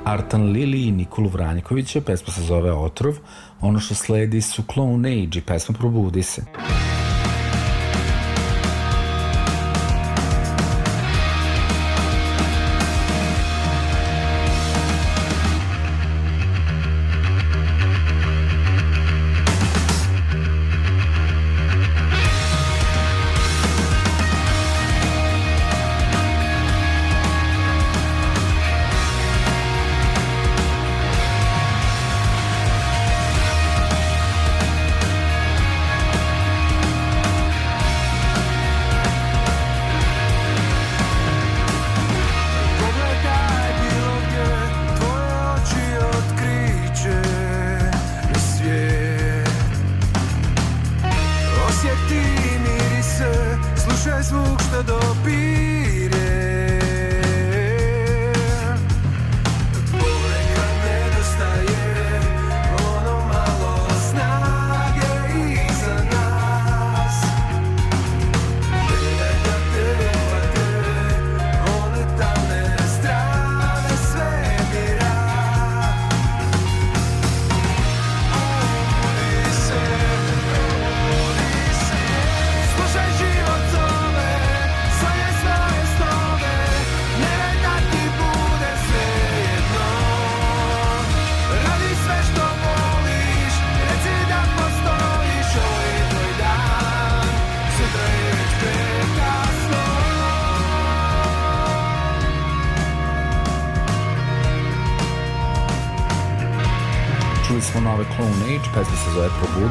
Artan Lili i Nikolu Vranjkovića, pesma se zove Otrov, ono što sledi su Clone Age i pesma Probudi se.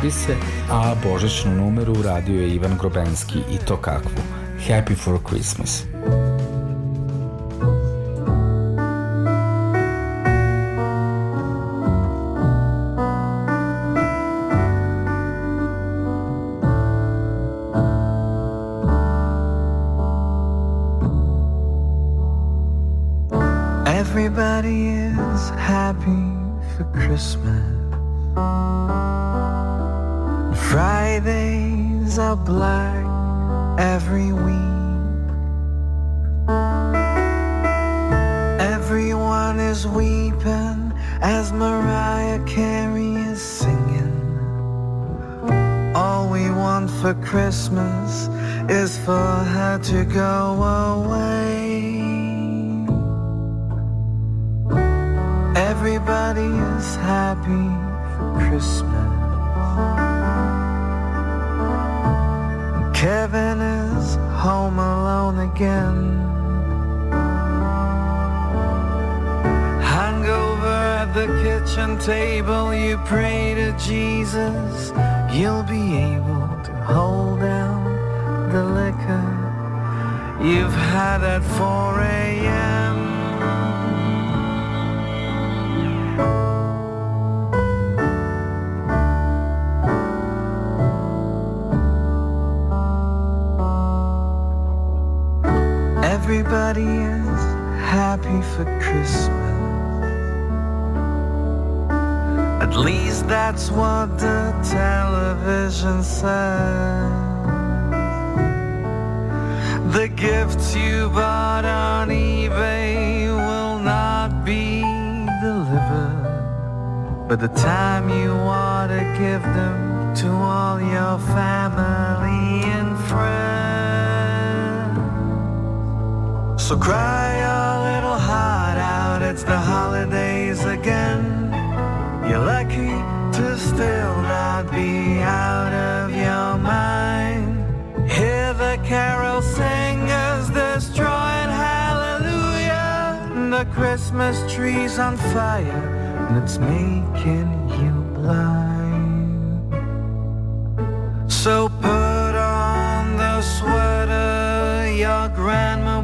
Abise, a božićnu numeru uradio je Ivan Grobenski i to kakvu, Happy for Christmas.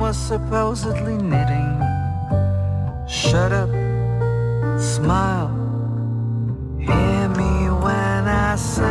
Was supposedly knitting. Shut up, smile, hear me when I say.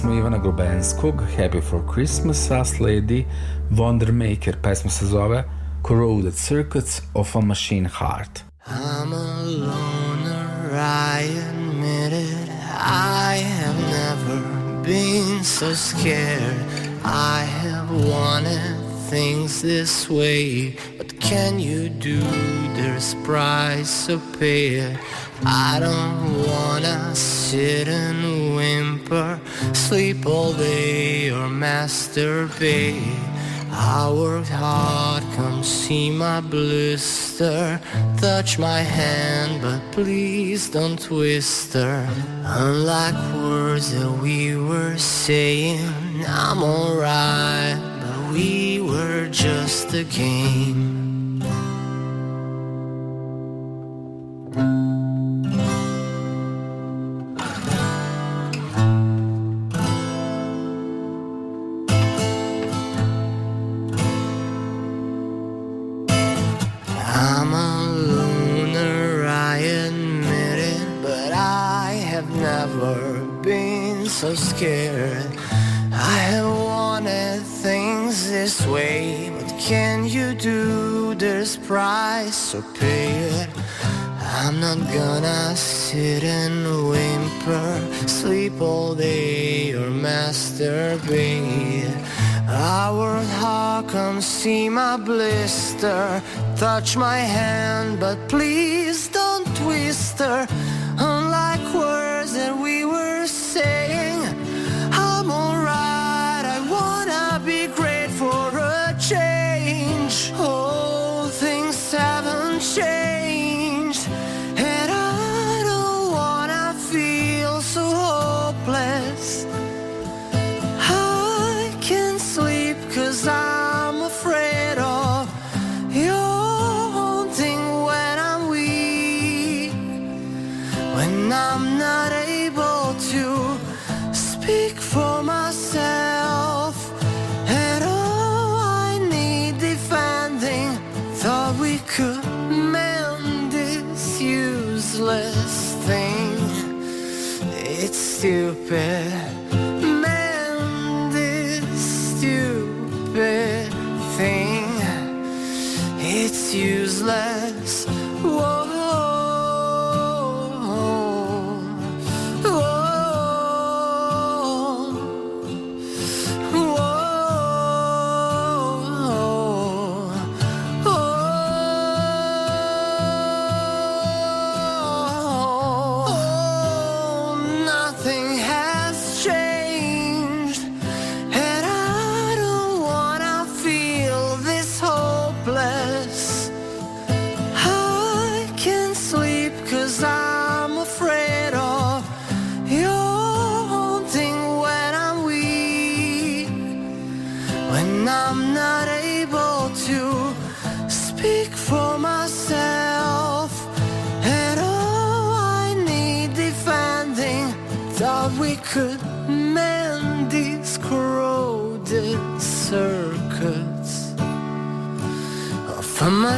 Smo Ivana Globenskog, Happy for Christmas, a sledi Wondermaker, pesma se zove Corroded Circuits of a Machine Heart. I'm a loner, I admit it. I have never been so scared. I have wanted things this way. What can you do? There's price to pay. I don't wanna sit and sleep all day or masturbate. I worked hard, come see my blister. Touch my hand, but please don't twist her. Unlike words that we were saying, I'm alright, but we were just a game. So pay it. I'm not gonna sit and whimper, sleep all day or masturbate. I worked hard, come see my blister, touch my hand, but please don't twist her. despair.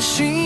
Of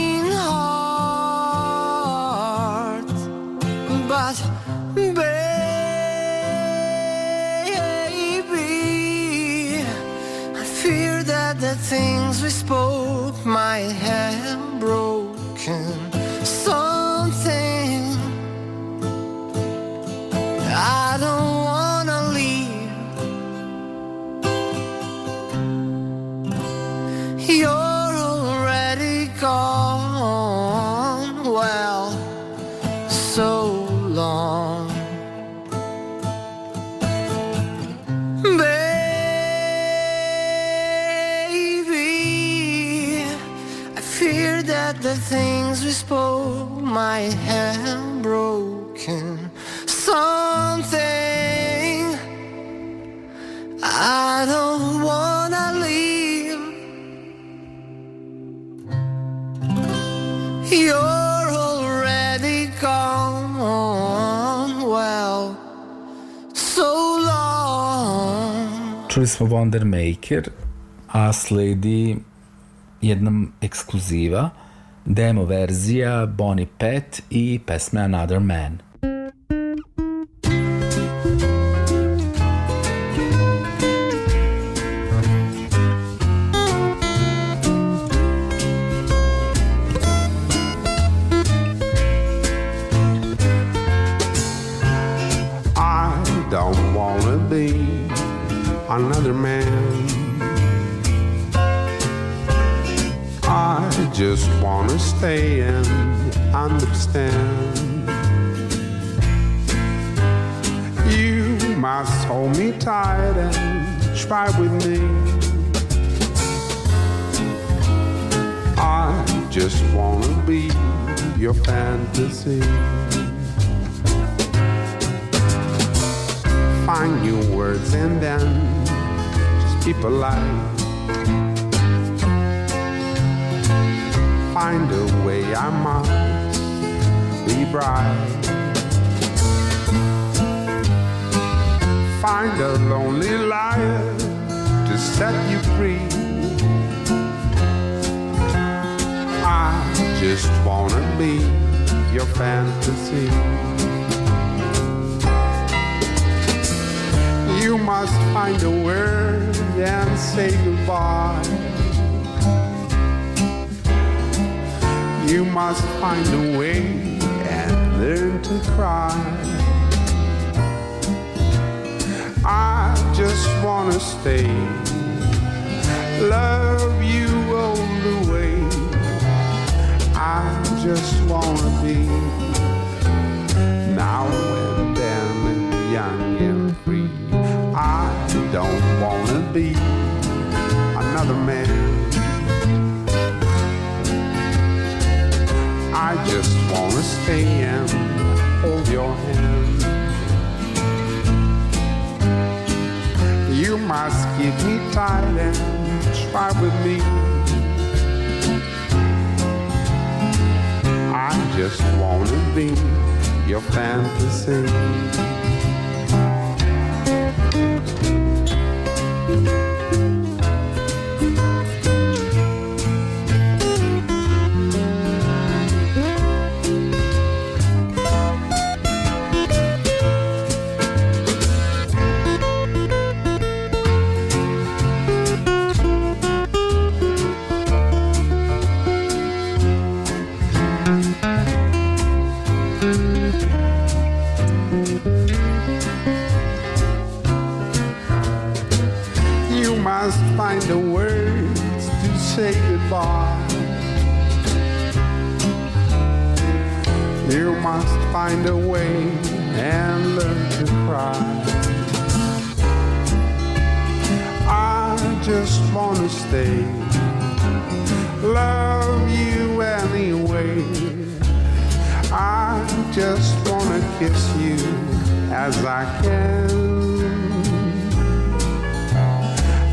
Čuli smo Wonder Maker, a sledi jedna ekskluziva, demo verzija Bonnie Pet i pesme Another Man. Fantasy. You must find a word and say goodbye. You must find a way and learn to cry. I just wanna stay, love you all the way. I just wanna be young and free. I don't wanna be another man. I just wanna hold your hand. You must keep me tight and try with me. I just wanna be your fantasy. Find a way and learn to cry. I just wanna stay, love you anyway. I just wanna kiss you as I can.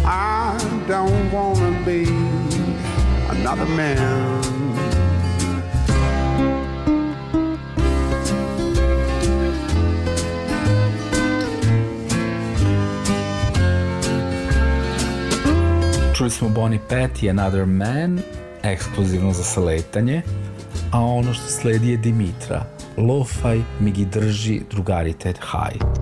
I don't wanna be another man. Čuli smo Bonnie Pet i Another Man, ekskluzivno za saletanje, a ono što sledi je Dimitra. Lo-fi mi drži drugaritet high.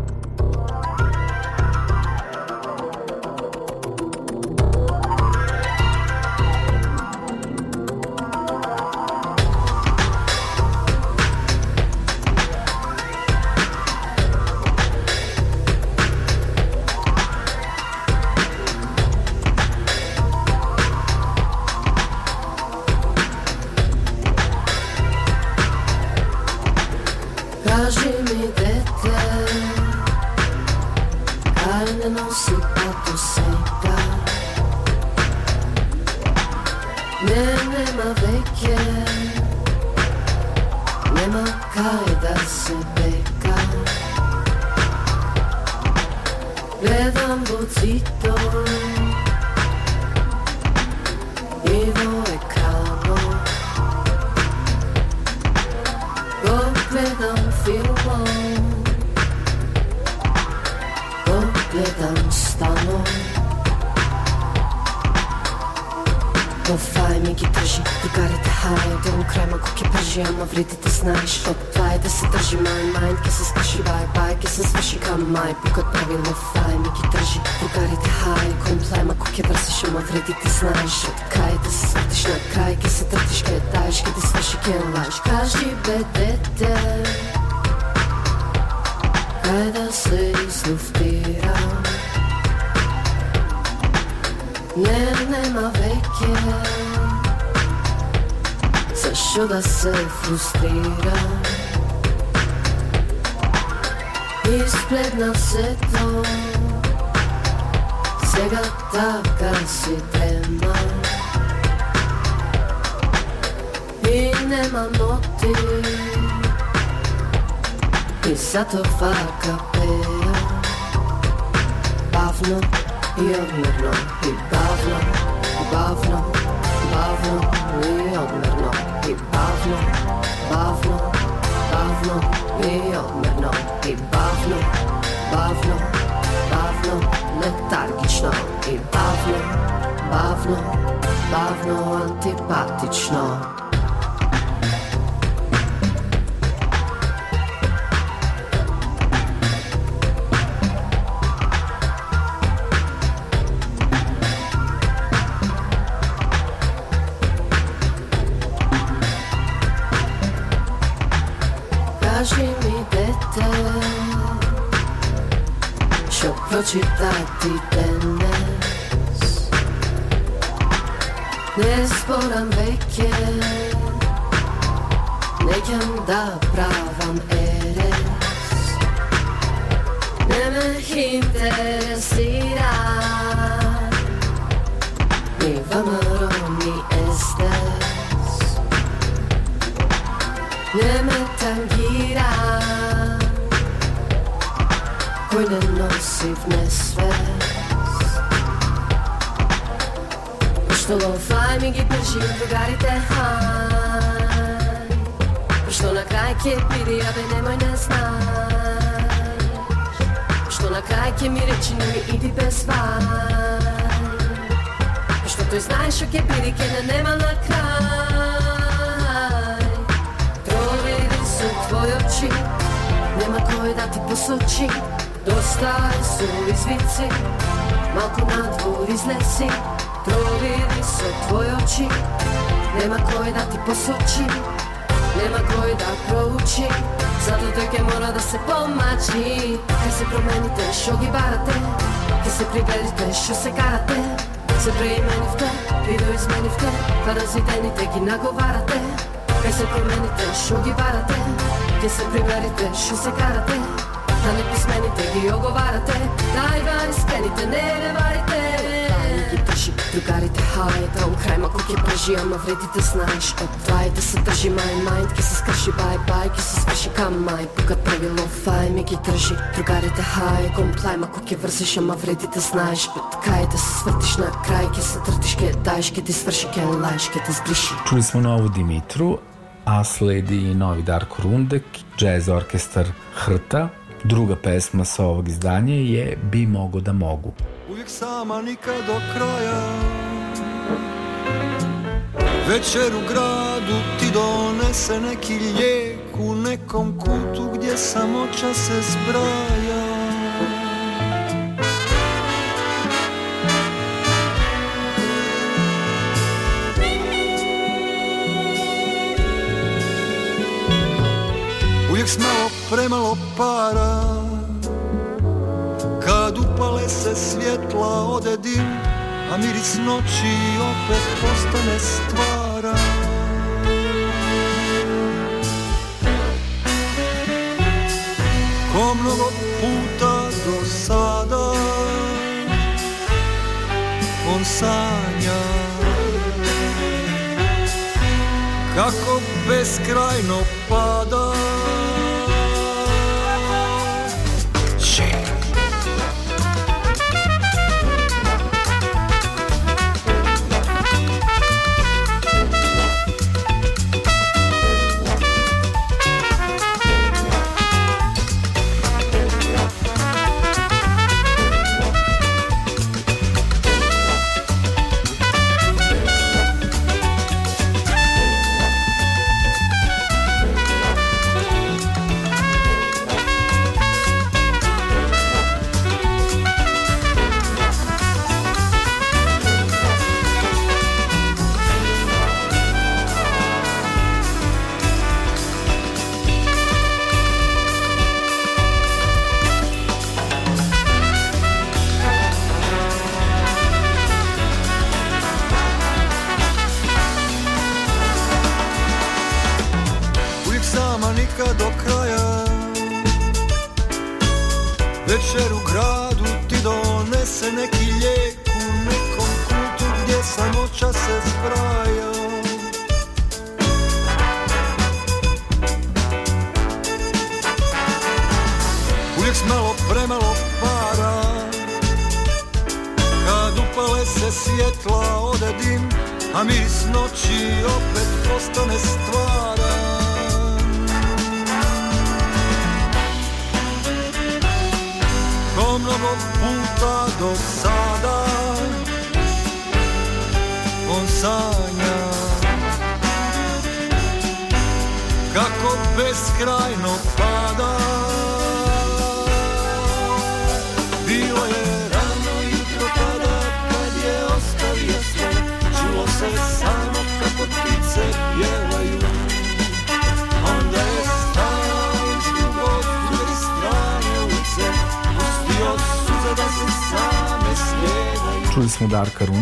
Isplivna svetlo Svega taka si tema I nema noti I zato farka peja Bavno i odmrno I bavno, i bavno, bavno I odmrno I bavno, bavno bavno i I bavno, bavno, letargično I bavno, bavno, bavno, antipatično società dipendes Ne sporam veke Nekem da pravam eres. Ne me interesira Ni vamarom ni estes Ne me tangira Koji ne nosi v nesvest lo-fi mi gi drži drugarite haj Pošto na kraj kje pidi, a ve nemoj ne znaš Pošto na kraj kje mi reči ne idi bez vaj Pošto to znaš o kje pidi, kje ne nema na kraj su oči Nema da ti posoči Доста су извинци, малку надвор изнеси. Провини се твој очи, нема кој да ти посочи Нема кој да проучи, зато тој мора да се помачи. Ке се промените, шо ги барате, ке се приберите, шо се карате. Се преименивте, ви доизменивте, паразитените ги наговарате. Ке се промените, шо ги барате, ке се приберите, шо се карате. Дали писмените ги оговарате, највани спените, не реварите. Ги држи, другарите хајата, да он крај мако ќе пржи, ама вредите знаеш. Од двајте се држи, мај мајнд ќе се скрши, бај бај ќе се сврши кам мај. Пука прави лофај ми ги држи, другарите хај, комплај мако ќе врзиш, ама вредите знаеш. Од кај да се свртиш на крај, ќе се тртиш, ќе даеш, ќе ти сврши, ке лаеш, ќе те сбриши Чули смо ново Димитру, а следи и нови Дарко Рундек, джез оркестар Хрта, Druga pesma sa ovog izdanja je Bi mogo da mogu. Uvijek sama nikad do kraja Večer u gradu ti donese neki lijek U nekom kutu gdje samoća se zbraja Malo premalo para. Kad upale se svjetla ode dim A miris noći opet postane stvara. Ko mnogo puta do sada On sanja. Kako beskrajno pada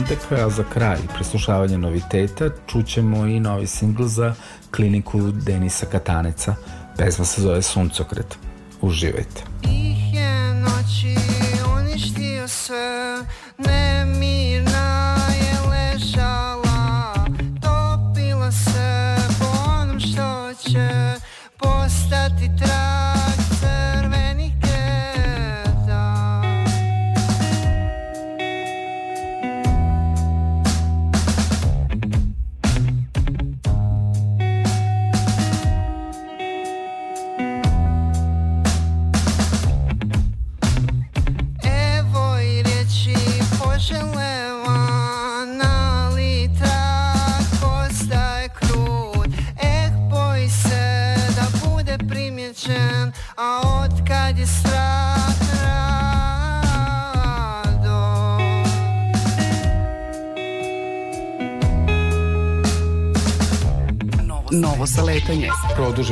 Rundeka, a za kraj preslušavanja noviteta čućemo i novi singl za kliniku Denisa Kataneca. Pesma se zove Suncokret. Uživajte.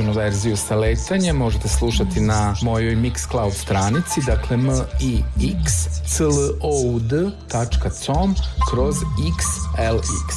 Produženu verziju sa letanjem možete slušati na mojoj Mixcloud stranici, dakle m i x c l o d.com kroz xlx.